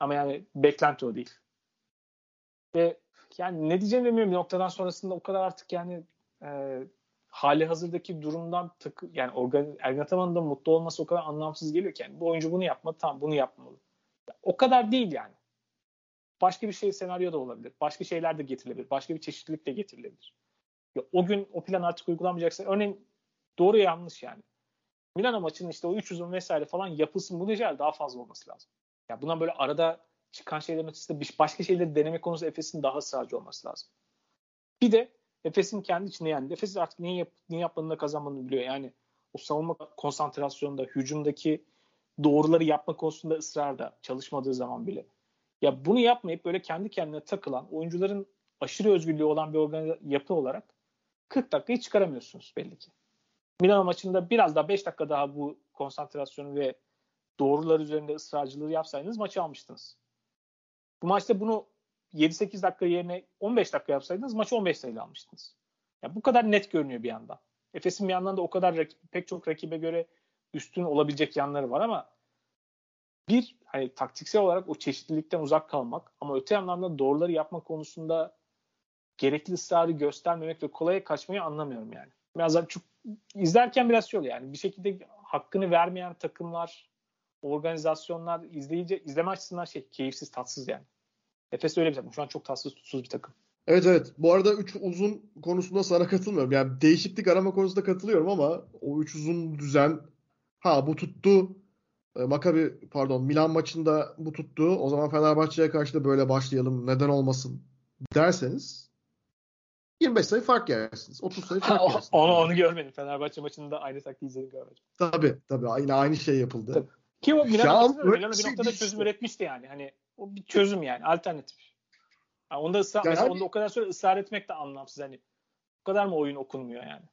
Ama yani beklenti o değil. Ve yani ne diyeceğimi bilmiyorum bir noktadan sonrasında o kadar artık yani e, hali hazırdaki durumdan takı, yani organ, Ergin Ataman'ın da mutlu olması o kadar anlamsız geliyor ki yani bu oyuncu bunu yapmadı tamam bunu yapmalı. O kadar değil yani. Başka bir şey senaryo da olabilir. Başka şeyler de getirilebilir. Başka bir çeşitlilik de getirilebilir. Ya, o gün o plan artık uygulanmayacaksa örneğin doğru yanlış yani. Milano maçının işte o 3 uzun vesaire falan yapılsın bu necel daha fazla olması lazım. Ya bundan böyle arada çıkan şeylerin ötesinde başka şeyleri deneme konusunda Efes'in daha ısrarcı olması lazım. Bir de Efes'in kendi içinde yani Efes artık niye, yap, niye yapmadığını kazanmadığını biliyor. Yani o savunma konsantrasyonunda, hücumdaki doğruları yapma konusunda ısrarda çalışmadığı zaman bile. Ya bunu yapmayıp böyle kendi kendine takılan oyuncuların aşırı özgürlüğü olan bir organ yapı olarak 40 dakikayı çıkaramıyorsunuz belli ki. Milano maçında biraz daha 5 dakika daha bu konsantrasyonu ve doğrular üzerinde ısrarcılığı yapsaydınız maçı almıştınız. Bu maçta bunu 7-8 dakika yerine 15 dakika yapsaydınız maçı 15 sayıyla almıştınız. Yani bu kadar net görünüyor bir yandan. Efes'in bir yandan da o kadar rakip, pek çok rakibe göre üstün olabilecek yanları var ama bir hani taktiksel olarak o çeşitlilikten uzak kalmak ama öte yandan da doğruları yapma konusunda gerekli ısrarı göstermemek ve kolaya kaçmayı anlamıyorum yani. Biraz çok izlerken biraz oluyor yani bir şekilde hakkını vermeyen takımlar, organizasyonlar izleyici izleme açısından şey keyifsiz, tatsız yani. Efes öyle bir takım. Şu an çok tatsız, tutsuz bir takım. Evet evet. Bu arada 3 uzun konusunda sana katılmıyorum. Yani değişiklik arama konusunda katılıyorum ama o 3 uzun düzen ha bu tuttu. E, Makabi pardon Milan maçında bu tuttu. O zaman Fenerbahçe'ye karşı da böyle başlayalım. Neden olmasın derseniz 25 sayı fark yersiniz. 30 sayı fark yersiniz. onu, onu görmedim. Fenerbahçe maçında aynı taktiği izledim görmedim. Tabii tabii. Yine aynı şey yapıldı. Tabii. Ki o Milan, Milan bir şey noktada çözüm işte. üretmişti yani. Hani o bir çözüm yani. Alternatif. Yani onda ısrar, yani mesela onda o kadar süre ısrar etmek de anlamsız. Hani o kadar mı oyun okunmuyor yani?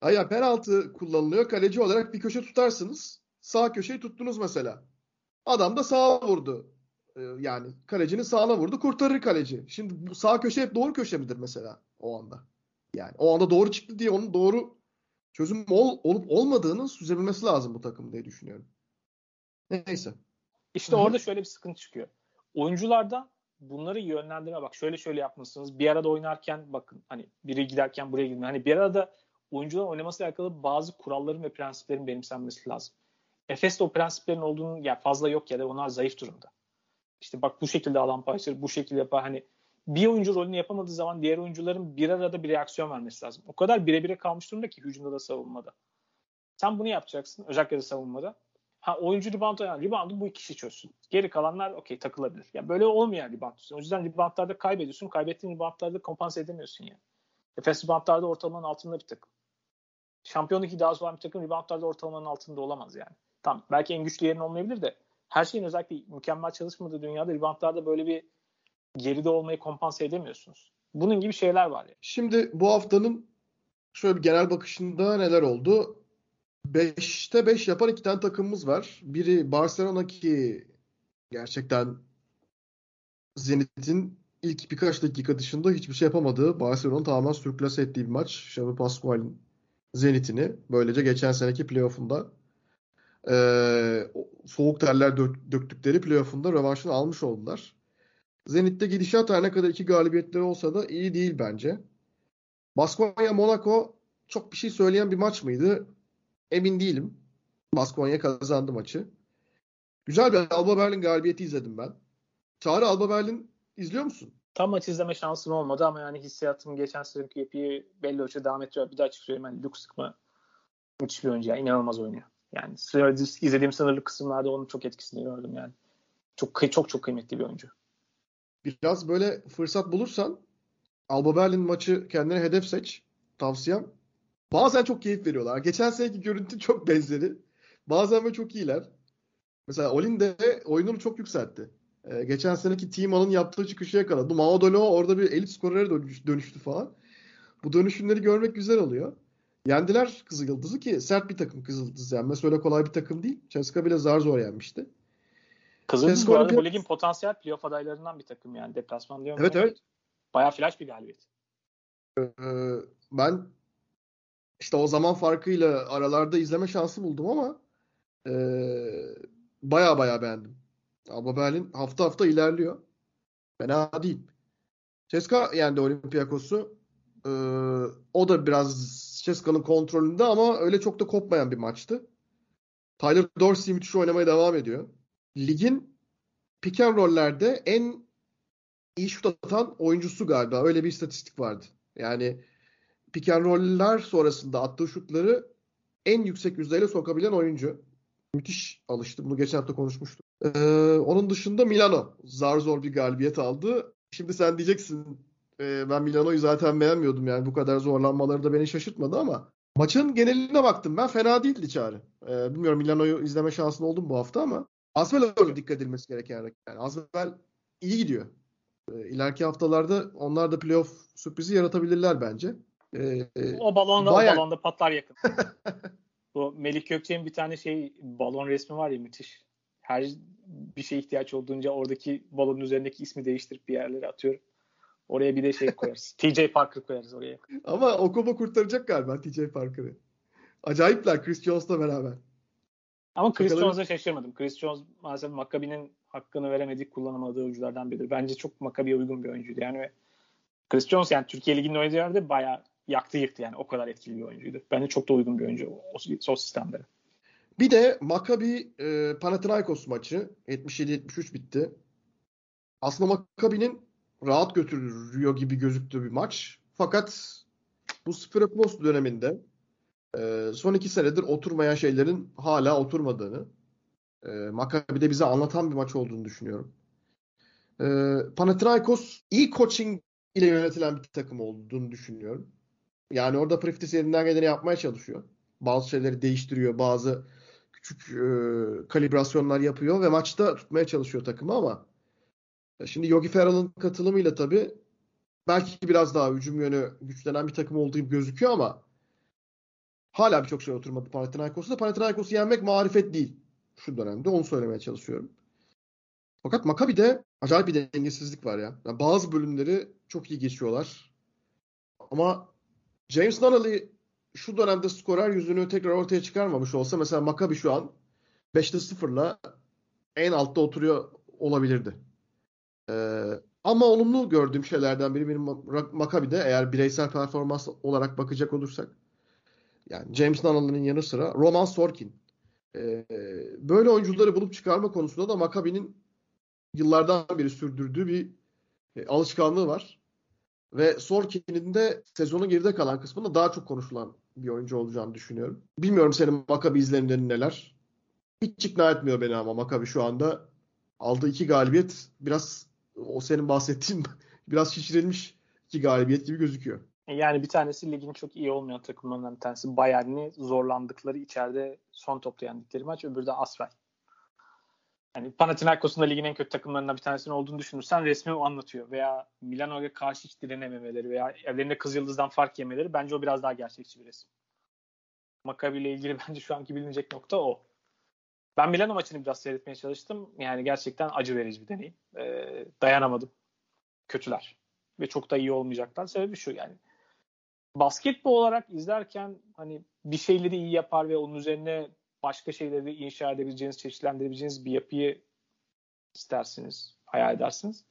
Hayır penaltı kullanılıyor. Kaleci olarak bir köşe tutarsınız. Sağ köşeyi tuttunuz mesela. Adam da sağa vurdu. Ee, yani kalecinin sağına vurdu. Kurtarır kaleci. Şimdi bu sağ köşe hep doğru köşe midir mesela o anda? Yani o anda doğru çıktı diye onun doğru çözüm ol, olup olmadığını süzebilmesi lazım bu takım diye düşünüyorum. Neyse. İşte Hı-hı. orada şöyle bir sıkıntı çıkıyor. Oyuncularda bunları yönlendirme bak şöyle şöyle yapmışsınız. Bir arada oynarken bakın hani biri giderken buraya gidin. Hani bir arada oyuncuların oynamasıyla alakalı bazı kuralların ve prensiplerin benimsenmesi lazım. Efes'te o prensiplerin olduğunu ya fazla yok ya da onlar zayıf durumda. İşte bak bu şekilde alan paylaşır, bu şekilde yapar. Hani bir oyuncu rolünü yapamadığı zaman diğer oyuncuların bir arada bir reaksiyon vermesi lazım. O kadar birebire kalmış durumda ki hücumda da savunmada. Sen bunu yapacaksın özellikle de savunmada. Ha oyuncu rebound yani reboundu bu kişi çözsün. Geri kalanlar okey takılabilir. Ya böyle olmayan rebound O yüzden reboundlarda kaybediyorsun. Kaybettiğin reboundlarda kompanse edemiyorsun yani. Efes reboundlarda ortalamanın altında bir takım. Şampiyonluk iddiası olan bir takım reboundlarda ortalamanın altında olamaz yani. Tamam belki en güçlü yerin olmayabilir de her şeyin özellikle mükemmel çalışmadığı dünyada reboundlarda böyle bir geride olmayı kompanse edemiyorsunuz. Bunun gibi şeyler var yani. Şimdi bu haftanın şöyle bir genel bakışında neler oldu? 5'te 5 yapan iki tane takımımız var. Biri Barcelona ki gerçekten Zenit'in ilk birkaç dakika dışında hiçbir şey yapamadığı Barcelona'nın tamamen sürklase ettiği bir maç. Xavi Pascual'in Zenit'ini böylece geçen seneki playoff'unda e, soğuk terler dök, döktükleri playoff'unda rövanşını almış oldular. Zenit'te gidişat her ne kadar iki galibiyetleri olsa da iyi değil bence. Baskonya Monaco çok bir şey söyleyen bir maç mıydı? Emin değilim. Baskonya kazandı maçı. Güzel bir Alba Berlin galibiyeti izledim ben. Çağrı Alba Berlin izliyor musun? Tam maç izleme şansım olmadı ama yani hissiyatım geçen seneki yapıyı belli ölçüde devam ettiriyor. Bir daha açık söyleyeyim. Yani Lux sıkma müthiş bir oyuncu. Yani inanılmaz oynuyor. Yani izlediğim sınırlı kısımlarda onun çok etkisini gördüm yani. Çok çok çok kıymetli bir oyuncu. Biraz böyle fırsat bulursan Alba Berlin maçı kendine hedef seç. Tavsiyem. Bazen çok keyif veriyorlar. Geçen seneki görüntü çok benzeri. Bazen böyle çok iyiler. Mesela Olin de oyununu çok yükseltti. Ee, geçen seneki Timan'ın yaptığı çıkışı yakaladı. Mao orada bir elit skorere dönüştü falan. Bu dönüşümleri görmek güzel oluyor. Yendiler Kızıl Yıldız'ı ki sert bir takım Kızıl Yıldız yenmesi öyle kolay bir takım değil. Ceska bile zar zor yenmişti. Kızıl Yıldız bu arada bu ligin potansiyel playoff adaylarından bir takım yani. Deplasman diyorum. Evet evet. Bayağı flash bir galibiyet. Ee, ben işte o zaman farkıyla aralarda izleme şansı buldum ama e, baya baya beğendim. Alba Berlin hafta hafta ilerliyor. Fena değil. Ceska yendi Olympiakos'u. Ee, o da biraz Ceska'nın kontrolünde ama öyle çok da kopmayan bir maçtı. Tyler Dorsey müthiş oynamaya devam ediyor. Ligin pick and roll'lerde en iyi şut atan oyuncusu galiba. Öyle bir istatistik vardı. Yani pick and roll'ler sonrasında attığı şutları en yüksek yüzdeyle sokabilen oyuncu. Müthiş alıştı. Bunu geçen hafta konuşmuştuk. Ee, onun dışında Milano zar zor bir galibiyet aldı. Şimdi sen diyeceksin e, ben Milano'yu zaten beğenmiyordum yani bu kadar zorlanmaları da beni şaşırtmadı ama maçın geneline baktım ben fena değildi Çağrı. Ee, bilmiyorum Milano'yu izleme şansın oldu bu hafta ama Asvel öyle dikkat edilmesi gereken rakip. Yani Asvel iyi gidiyor. İleriki haftalarda onlar da playoff sürprizi yaratabilirler bence. Ee, o balonda bayağı... o balonda patlar yakın. bu Melik Gökçe'nin bir tane şey balon resmi var ya müthiş. Her bir şey ihtiyaç olduğunca oradaki balonun üzerindeki ismi değiştirip bir yerlere atıyorum. Oraya bir de şey koyarız. TJ Parker koyarız oraya. Ama Okobo kurtaracak galiba TJ Parker'ı. Acayipler Chris Jones'la beraber. Ama Chris Bakalım. Jones'a şaşırmadım. Chris Jones maalesef Maccabi'nin hakkını veremedik kullanamadığı oyunculardan biridir. Bence çok Maccabi'ye uygun bir oyuncuydu. Yani Chris Jones yani Türkiye Ligi'nin oynadığı yerde bayağı yaktı yıktı yani. O kadar etkili bir oyuncuydu. Bence çok da uygun bir oyuncu o, o, sistemlere. Bir de Maccabi e, Panathinaikos maçı 77-73 bitti. Aslında Maccabi'nin rahat götürüyor gibi gözüktüğü bir maç. Fakat bu Spiropoulos döneminde e, son iki senedir oturmayan şeylerin hala oturmadığını e, Maccabi'de bize anlatan bir maç olduğunu düşünüyorum. E, Panathinaikos iyi coaching ile yönetilen bir takım olduğunu düşünüyorum. Yani orada Priftis elinden geleni yapmaya çalışıyor. Bazı şeyleri değiştiriyor, bazı küçük e, kalibrasyonlar yapıyor ve maçta tutmaya çalışıyor takımı ama Şimdi Yogi Ferrell'ın katılımıyla tabii belki biraz daha hücum yönü güçlenen bir takım olduğu gibi gözüküyor ama hala birçok şey oturmadı Panathinaikos'ta. Panathinaikos'u yenmek marifet değil şu dönemde. Onu söylemeye çalışıyorum. Fakat Maccabi'de acayip bir dengesizlik var ya. Yani bazı bölümleri çok iyi geçiyorlar. Ama James Nunnally şu dönemde skorer yüzünü tekrar ortaya çıkarmamış olsa mesela Maccabi şu an 5'te 0'la en altta oturuyor olabilirdi. Ee, ama olumlu gördüğüm şeylerden biri benim Maccabi'de eğer bireysel performans olarak bakacak olursak yani James Nunnally'nin yanı sıra Roman Sorkin. Ee, böyle oyuncuları bulup çıkarma konusunda da Maccabi'nin yıllardan beri sürdürdüğü bir e, alışkanlığı var. Ve Sorkin'in de sezonun geride kalan kısmında daha çok konuşulan bir oyuncu olacağını düşünüyorum. Bilmiyorum senin Maccabi izlenimlerin neler. Hiç ikna etmiyor beni ama Maccabi şu anda aldığı iki galibiyet biraz o senin bahsettiğin biraz şişirilmiş iki galibiyet gibi gözüküyor. Yani bir tanesi ligin çok iyi olmayan takımlarından bir tanesi Bayern'i zorlandıkları içeride son topta yendikleri maç. Öbürü de Asfel. Yani Panathinaikos'un da ligin en kötü takımlarından bir tanesinin olduğunu düşünürsen resmi o anlatıyor. Veya Milano'ya karşı hiç direnememeleri veya evlerinde Kızıldız'dan fark yemeleri bence o biraz daha gerçekçi bir resim. Maccabi ile ilgili bence şu anki bilinecek nokta o. Ben Milano maçını biraz seyretmeye çalıştım. Yani gerçekten acı verici bir deneyim. Ee, dayanamadım. Kötüler. Ve çok da iyi olmayacaklar. Sebebi şu yani. Basketbol olarak izlerken hani bir şeyleri iyi yapar ve onun üzerine başka şeyleri inşa edebileceğiniz, çeşitlendirebileceğiniz bir yapıyı istersiniz, hayal edersiniz.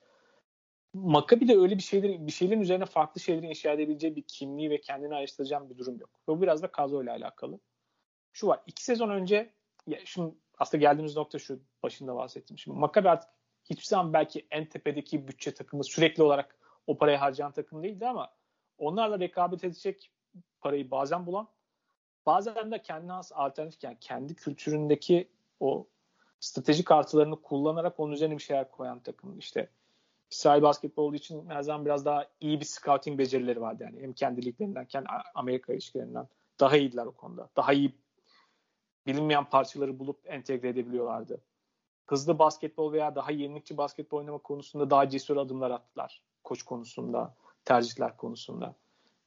Maccabi de öyle bir şeyleri, bir şeylerin üzerine farklı şeyleri inşa edebileceği bir kimliği ve kendini ayrıştıracağım bir durum yok. Bu biraz da kadro ile alakalı. Şu var, iki sezon önce ya şimdi aslında geldiğimiz nokta şu başında bahsettim. Şimdi Maccabi artık hiçbir zaman belki en tepedeki bütçe takımı sürekli olarak o parayı harcayan takım değildi ama onlarla rekabet edecek parayı bazen bulan bazen de kendi has alternatif yani kendi kültüründeki o stratejik artılarını kullanarak onun üzerine bir şeyler koyan takım. İşte İsrail basketbol olduğu için her zaman biraz daha iyi bir scouting becerileri vardı yani. Hem kendi liglerinden, kendi Amerika ilişkilerinden daha iyiydiler o konuda. Daha iyi bilinmeyen parçaları bulup entegre edebiliyorlardı. Hızlı basketbol veya daha yenilikçi basketbol oynama konusunda daha cesur adımlar attılar. Koç konusunda, tercihler konusunda.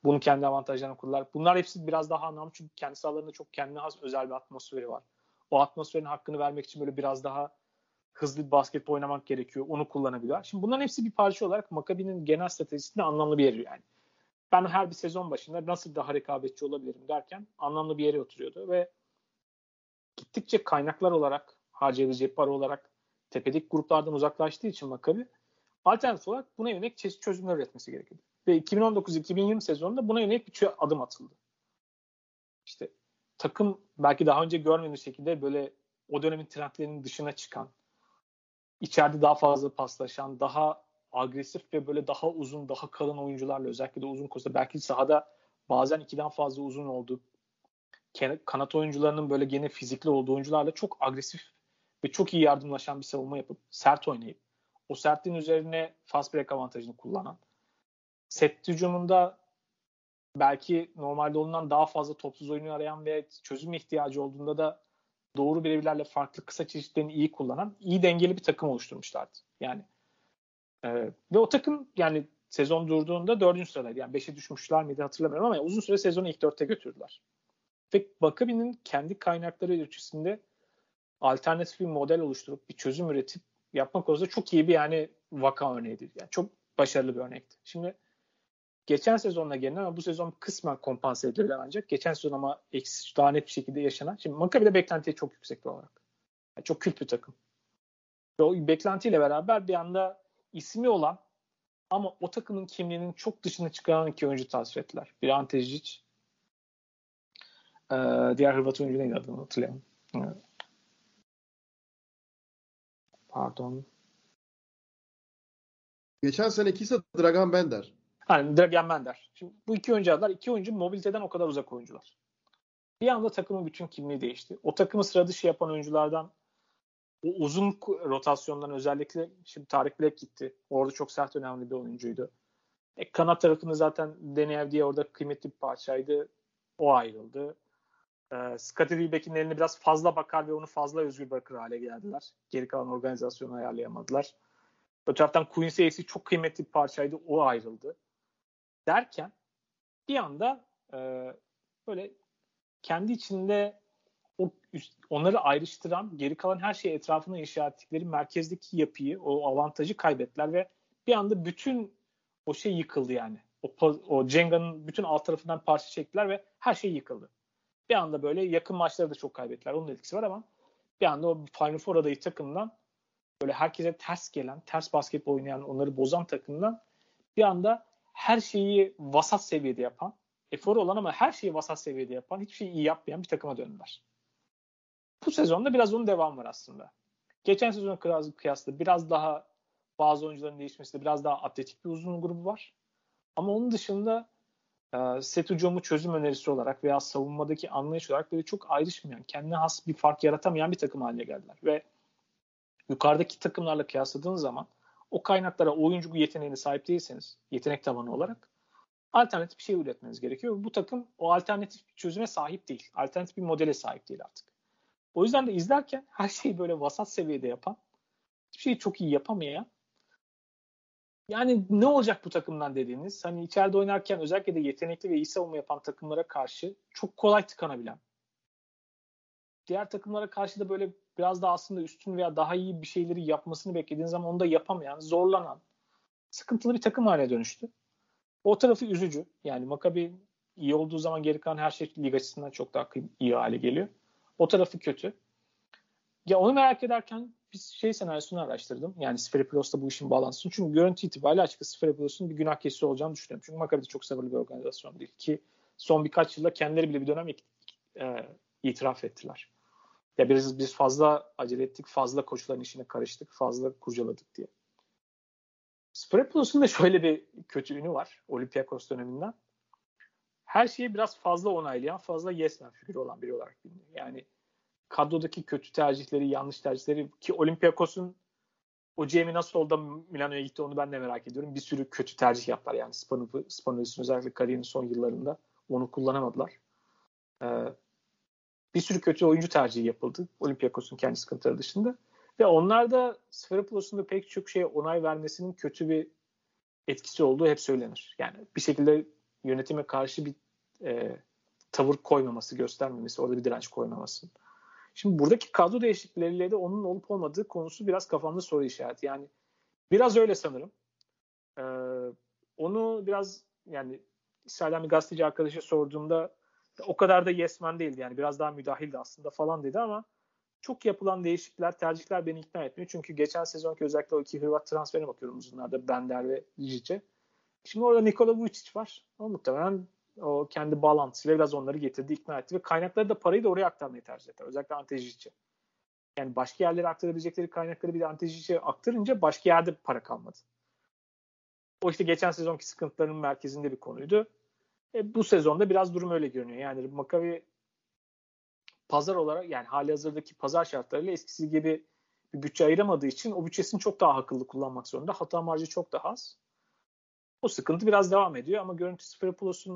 Bunu kendi avantajlarına kurdular. Bunlar hepsi biraz daha anlamlı çünkü kendi sahalarında çok kendine has özel bir atmosferi var. O atmosferin hakkını vermek için böyle biraz daha hızlı bir basketbol oynamak gerekiyor. Onu kullanabiliyorlar. Şimdi bunların hepsi bir parça olarak Maccabi'nin genel stratejisinde anlamlı bir yeri yani. Ben her bir sezon başında nasıl daha rekabetçi olabilirim derken anlamlı bir yere oturuyordu ve gittikçe kaynaklar olarak harcayabilecek para olarak tepedeki gruplardan uzaklaştığı için Maccabi alternatif olarak buna yönelik çeşitli çözümler üretmesi gerekiyordu. Ve 2019-2020 sezonunda buna yönelik bir adım atıldı. İşte takım belki daha önce görmediğimiz şekilde böyle o dönemin trendlerinin dışına çıkan, içeride daha fazla paslaşan, daha agresif ve böyle daha uzun, daha kalın oyuncularla özellikle de uzun kosta belki sahada bazen ikiden fazla uzun oldu. Kanat oyuncularının böyle gene fizikli olduğu oyuncularla çok agresif ve çok iyi yardımlaşan bir savunma yapıp sert oynayıp o sertliğin üzerine fast break avantajını kullanan set hücumunda belki normalde ondan daha fazla topsuz oyunu arayan ve çözüm ihtiyacı olduğunda da doğru birebirlerle farklı kısa çeşitlerini iyi kullanan iyi dengeli bir takım oluşturmuşlardı. Yani e, ve o takım yani sezon durduğunda dördüncü sıradaydı. Yani beşe düşmüşler miydi hatırlamıyorum ama uzun süre sezonu ilk dörtte götürdüler. Ve Bakabi'nin kendi kaynakları ölçüsünde alternatif bir model oluşturup bir çözüm üretip yapmak konusunda çok iyi bir yani vaka örneğidir. Yani çok başarılı bir örnekti. Şimdi geçen sezonla gelinen ama bu sezon kısmen kompanse edilebilen ancak geçen sezon ama eksi daha net bir şekilde yaşanan. Şimdi Maccabi'de beklenti çok yüksek olarak. Yani çok kült bir takım. Ve o beklentiyle beraber bir anda ismi olan ama o takımın kimliğinin çok dışına çıkan iki oyuncu tasvir ettiler. Bir Ante ee, diğer Hırvat oyuncu neydi adını hatırlayamam. Pardon. Geçen seneki ise Dragan Bender. Hani Dragan Bender. Şimdi bu iki oyuncu adlar. iki oyuncu mobiliteden o kadar uzak oyuncular. Bir anda takımın bütün kimliği değişti. O takımı sıra dışı yapan oyunculardan o uzun rotasyondan özellikle şimdi Tarık Black gitti. Orada çok sert önemli bir oyuncuydu. E, kanat tarafını zaten Deneyev diye orada kıymetli bir parçaydı. O ayrıldı. E, Scottie Wilbeck'in eline biraz fazla bakar ve onu fazla özgür bırakır hale geldiler. Geri kalan organizasyonu ayarlayamadılar. Öte taraftan Quincy Ace'i çok kıymetli bir parçaydı. O ayrıldı. Derken bir anda e, böyle kendi içinde o onları ayrıştıran geri kalan her şeyi etrafına inşa ettikleri merkezdeki yapıyı, o avantajı kaybettiler ve bir anda bütün o şey yıkıldı yani. O, o Cenga'nın bütün alt tarafından parça çektiler ve her şey yıkıldı. Bir anda böyle yakın maçları da çok kaybettiler. Onun etkisi var ama bir anda o Final Four adayı takımdan böyle herkese ters gelen, ters basketbol oynayan, onları bozan takımdan bir anda her şeyi vasat seviyede yapan, eforu olan ama her şeyi vasat seviyede yapan, hiçbir şeyi iyi yapmayan bir takıma döndüler. Bu sezonda biraz onun devam var aslında. Geçen sezon kıyasla biraz daha bazı oyuncuların değişmesi biraz daha atletik bir uzun grubu var. Ama onun dışında e, set ucumu çözüm önerisi olarak veya savunmadaki anlayış olarak böyle çok ayrışmayan, kendine has bir fark yaratamayan bir takım haline geldiler. Ve yukarıdaki takımlarla kıyasladığın zaman o kaynaklara oyuncu yeteneğine sahip değilseniz, yetenek tabanı olarak alternatif bir şey üretmeniz gerekiyor. Bu takım o alternatif bir çözüme sahip değil. Alternatif bir modele sahip değil artık. O yüzden de izlerken her şeyi böyle vasat seviyede yapan, hiçbir şeyi çok iyi yapamayan yani ne olacak bu takımdan dediğiniz hani içeride oynarken özellikle de yetenekli ve iyi savunma yapan takımlara karşı çok kolay tıkanabilen. Diğer takımlara karşı da böyle biraz daha aslında üstün veya daha iyi bir şeyleri yapmasını beklediğin zaman onu da yapamayan, zorlanan, sıkıntılı bir takım haline dönüştü. O tarafı üzücü. Yani Maccabi iyi olduğu zaman geri kalan her şey lig açısından çok daha iyi hale geliyor. O tarafı kötü. Ya onu merak ederken bir şey senaryosunu araştırdım. Yani Sferiplos'ta bu işin bağlantısını. Çünkü görüntü itibariyle açıkçası Sferiplos'un bir günah keçisi olacağını düşünüyorum. Çünkü Maccabi de çok sabırlı bir organizasyon değil. Ki son birkaç yılda kendileri bile bir dönem e, itiraf ettiler. Ya biz, biz fazla acele ettik, fazla koçların işine karıştık, fazla kurcaladık diye. Sferiplos'un da şöyle bir kötü ünü var Olympiakos döneminden. her şeyi biraz fazla onaylayan, fazla yes man figürü olan biri olarak biliniyor. Yani kadrodaki kötü tercihleri, yanlış tercihleri ki Olympiakos'un o GM'i nasıl oldu da Milano'ya gitti onu ben de merak ediyorum. Bir sürü kötü tercih yaptılar yani Spanulis'in özellikle kariyerinin son yıllarında onu kullanamadılar. Ee, bir sürü kötü oyuncu tercihi yapıldı Olympiakos'un kendi sıkıntıları dışında. Ve onlar da Sferipoulos'un da pek çok şeye onay vermesinin kötü bir etkisi olduğu hep söylenir. Yani bir şekilde yönetime karşı bir e, tavır koymaması, göstermemesi, orada bir direnç koymaması. Şimdi buradaki kadro değişiklikleriyle de onun olup olmadığı konusu biraz kafamda soru işareti. Yani biraz öyle sanırım. Ee, onu biraz yani İsrail'den bir gazeteci arkadaşa sorduğumda o kadar da yesmen değildi yani biraz daha müdahildi aslında falan dedi ama çok yapılan değişiklikler, tercihler beni ikna etmiyor. Çünkü geçen sezonki özellikle o iki Hırvat transferine bakıyorum uzunlarda Bender ve Lijice. Şimdi orada Nikola Vucic var. O muhtemelen o kendi bağlantısıyla biraz onları getirdi, ikna etti ve kaynakları da parayı da oraya aktarmayı tercih ettiler. Özellikle Antejic'e. Yani başka yerlere aktarabilecekleri kaynakları bir de Antejic'e aktarınca başka yerde para kalmadı. O işte geçen sezonki sıkıntıların merkezinde bir konuydu. E, bu sezonda biraz durum öyle görünüyor. Yani Maccabi pazar olarak yani hali hazırdaki pazar şartlarıyla eskisi gibi bir bütçe ayıramadığı için o bütçesini çok daha akıllı kullanmak zorunda. Hata marjı çok daha az. O sıkıntı biraz devam ediyor ama görüntü Sferopoulos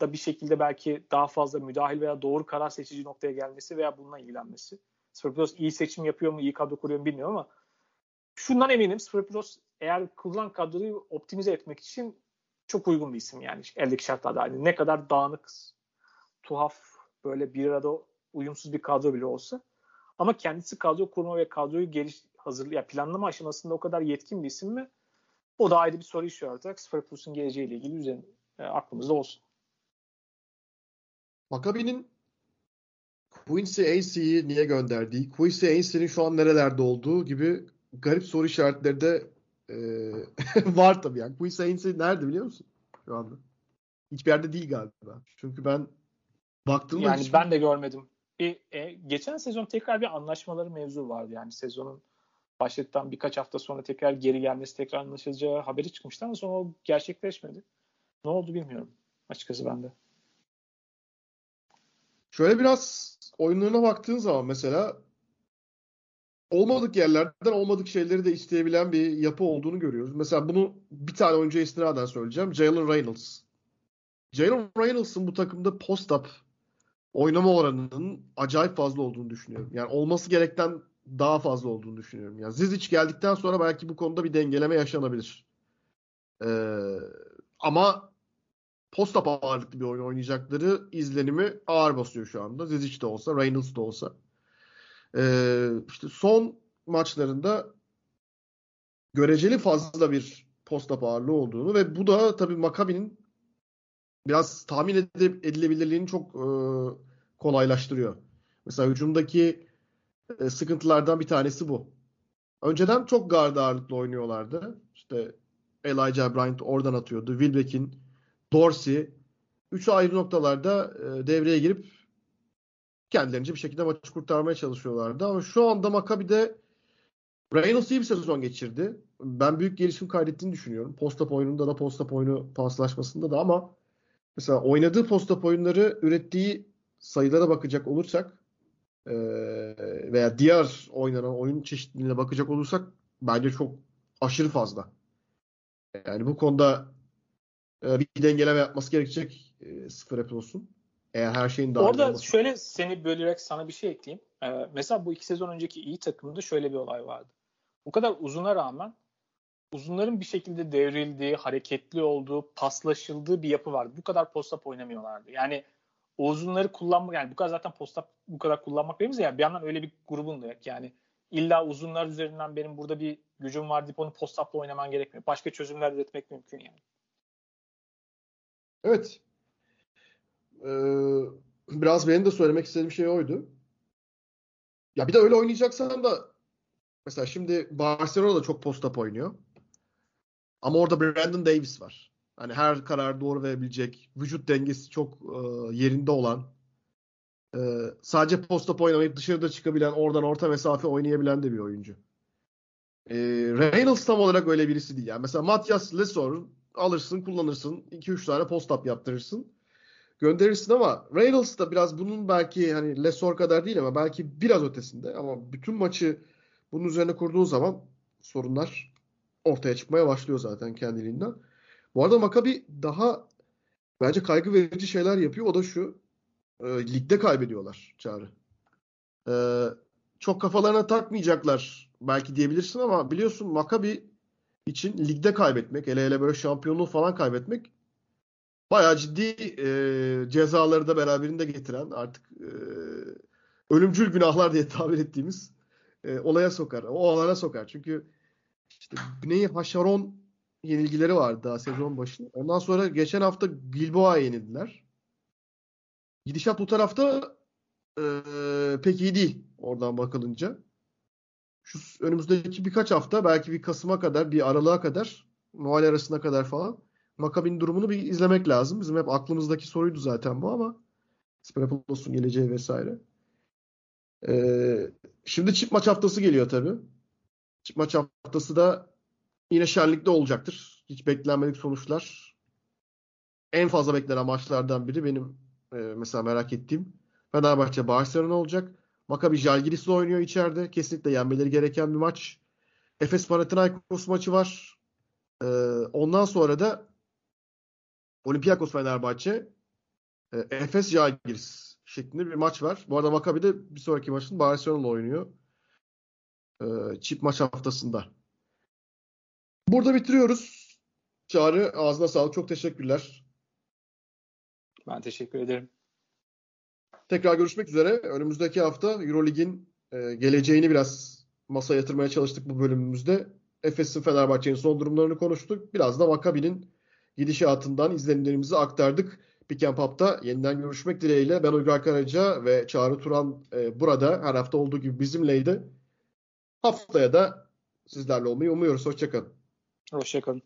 da bir şekilde belki daha fazla müdahil veya doğru karar seçici noktaya gelmesi veya bununla ilgilenmesi. Sferopoulos iyi seçim yapıyor mu, iyi kadro kuruyor mu bilmiyorum ama şundan eminim Sferopoulos eğer kurulan kadroyu optimize etmek için çok uygun bir isim yani eldeki şartlarda. Yani ne kadar dağınık, tuhaf, böyle bir arada uyumsuz bir kadro bile olsa. Ama kendisi kadro kurma ve kadroyu geliş hazır ya planlama aşamasında o kadar yetkin bir isim mi? O da ayrı bir soru işareti olarak Sferopoulos geleceğiyle ilgili üzerine e, aklımızda olsun. Maccabi'nin Quincy Ainsley'i niye gönderdiği, Quincy Ainsley'nin şu an nerelerde olduğu gibi garip soru işaretleri de e, var tabii yani. Quincy Ainsley nerede biliyor musun şu anda? Hiçbir yerde değil galiba. Çünkü ben baktığımda yani hiç... ben de görmedim. E, e, geçen sezon tekrar bir anlaşmaları mevzu vardı yani sezonun başladıktan birkaç hafta sonra tekrar geri gelmesi tekrar anlaşılacağı haberi çıkmıştı ama sonra o gerçekleşmedi. Ne oldu bilmiyorum açıkçası ben de. Şöyle biraz oyunlarına baktığın zaman mesela olmadık yerlerden olmadık şeyleri de isteyebilen bir yapı olduğunu görüyoruz. Mesela bunu bir tane oyuncuya istinaden söyleyeceğim. Jalen Reynolds. Jalen Reynolds'ın bu takımda post-up oynama oranının acayip fazla olduğunu düşünüyorum. Yani olması gerekten daha fazla olduğunu düşünüyorum. Yani Zizic geldikten sonra belki bu konuda bir dengeleme yaşanabilir. Ee, ama post-up ağırlıklı bir oyun oynayacakları izlenimi ağır basıyor şu anda. Zizic de olsa, Reynolds da olsa. Ee, işte son maçlarında göreceli fazla bir post-up ağırlığı olduğunu ve bu da tabii Maccabi'nin biraz tahmin edilebilirliğini çok e, kolaylaştırıyor. Mesela hücumdaki e, sıkıntılardan bir tanesi bu. Önceden çok guard ağırlıklı oynuyorlardı. İşte Elijah Bryant oradan atıyordu. Wilbeck'in, Dorsey. Üç ayrı noktalarda e, devreye girip kendilerince bir şekilde maçı kurtarmaya çalışıyorlardı. Ama şu anda Maccabi'de Reynolds iyi bir sezon geçirdi. Ben büyük gelişim kaydettiğini düşünüyorum. Post-up oyununda da post-up oyunu paslaşmasında da ama mesela oynadığı post-up oyunları ürettiği sayılara bakacak olursak veya diğer oynanan oyun çeşitliliğine bakacak olursak bence çok aşırı fazla. Yani bu konuda bir dengeleme yapması gerekecek e, sıfır olsun. Eğer her şeyin daha Orada olması. şöyle seni bölerek sana bir şey ekleyeyim. Ee, mesela bu iki sezon önceki iyi takımda şöyle bir olay vardı. Bu kadar uzuna rağmen uzunların bir şekilde devrildiği, hareketli olduğu, paslaşıldığı bir yapı vardı. Bu kadar post-up oynamıyorlardı. Yani o uzunları kullanmak yani bu kadar zaten posta bu kadar kullanmak benim ya bir yandan öyle bir grubun da yok. Yani illa uzunlar üzerinden benim burada bir gücüm var deyip onu post-up'la oynaman gerekmiyor. Başka çözümler üretmek mümkün yani. Evet. Ee, biraz benim de söylemek istediğim şey oydu. Ya bir de öyle oynayacaksan da mesela şimdi Barcelona da çok post-up oynuyor. Ama orada Brandon Davis var. Hani her karar doğru verebilecek, vücut dengesi çok e, yerinde olan, e, sadece posta oynamayıp dışarıda çıkabilen, oradan orta mesafe oynayabilen de bir oyuncu. E, Reynolds tam olarak öyle birisi değil. Yani mesela Matias Lesor alırsın, kullanırsın, 2-3 tane post-up yaptırırsın. gönderirsin ama Reynolds da biraz bunun belki hani Lesor kadar değil ama belki biraz ötesinde ama bütün maçı bunun üzerine kurduğun zaman sorunlar ortaya çıkmaya başlıyor zaten kendiliğinden. Bu arada Maccabi daha bence kaygı verici şeyler yapıyor. O da şu. E, ligde kaybediyorlar Çağrı. E, çok kafalarına takmayacaklar belki diyebilirsin ama biliyorsun Maccabi için ligde kaybetmek, hele hele böyle şampiyonluğu falan kaybetmek bayağı ciddi e, cezaları da beraberinde getiren artık e, ölümcül günahlar diye tabir ettiğimiz e, olaya sokar. O alana sokar. Çünkü işte Bnei Haşaron yenilgileri vardı daha sezon başı. Ondan sonra geçen hafta Gilboa'ya yenildiler. Gidişat bu tarafta e, pek iyi değil oradan bakılınca. Şu önümüzdeki birkaç hafta belki bir Kasım'a kadar bir aralığa kadar Noel arasına kadar falan Makabin durumunu bir izlemek lazım. Bizim hep aklımızdaki soruydu zaten bu ama Spirapos'un geleceği vesaire. Ee, şimdi çift maç haftası geliyor tabii. Çift maç haftası da yine şenlikte olacaktır. Hiç beklenmedik sonuçlar. En fazla beklenen maçlardan biri benim e, mesela merak ettiğim Fenerbahçe Barcelona olacak. Maccabi Jalgiris'le oynuyor içeride. Kesinlikle yenmeleri gereken bir maç. Efes Panathinaikos maçı var. Ee, ondan sonra da Olympiakos Fenerbahçe e, Efes Jalgiris şeklinde bir maç var. Bu arada Maccabi de bir sonraki maçın Barcelona'la oynuyor. Ee, çift maç haftasında. Burada bitiriyoruz. Çağrı ağzına sağlık. Çok teşekkürler. Ben teşekkür ederim. Tekrar görüşmek üzere. Önümüzdeki hafta Eurolig'in e, geleceğini biraz masaya yatırmaya çalıştık bu bölümümüzde. Efes'in Fenerbahçe'nin son durumlarını konuştuk. Biraz da Maccabi'nin gidişatından izlenimlerimizi aktardık. Pick and yeniden görüşmek dileğiyle. Ben Uygar Karaca ve Çağrı Turan e, burada her hafta olduğu gibi bizimleydi. Haftaya da sizlerle olmayı umuyoruz. Hoşçakalın. Hoşçakalın.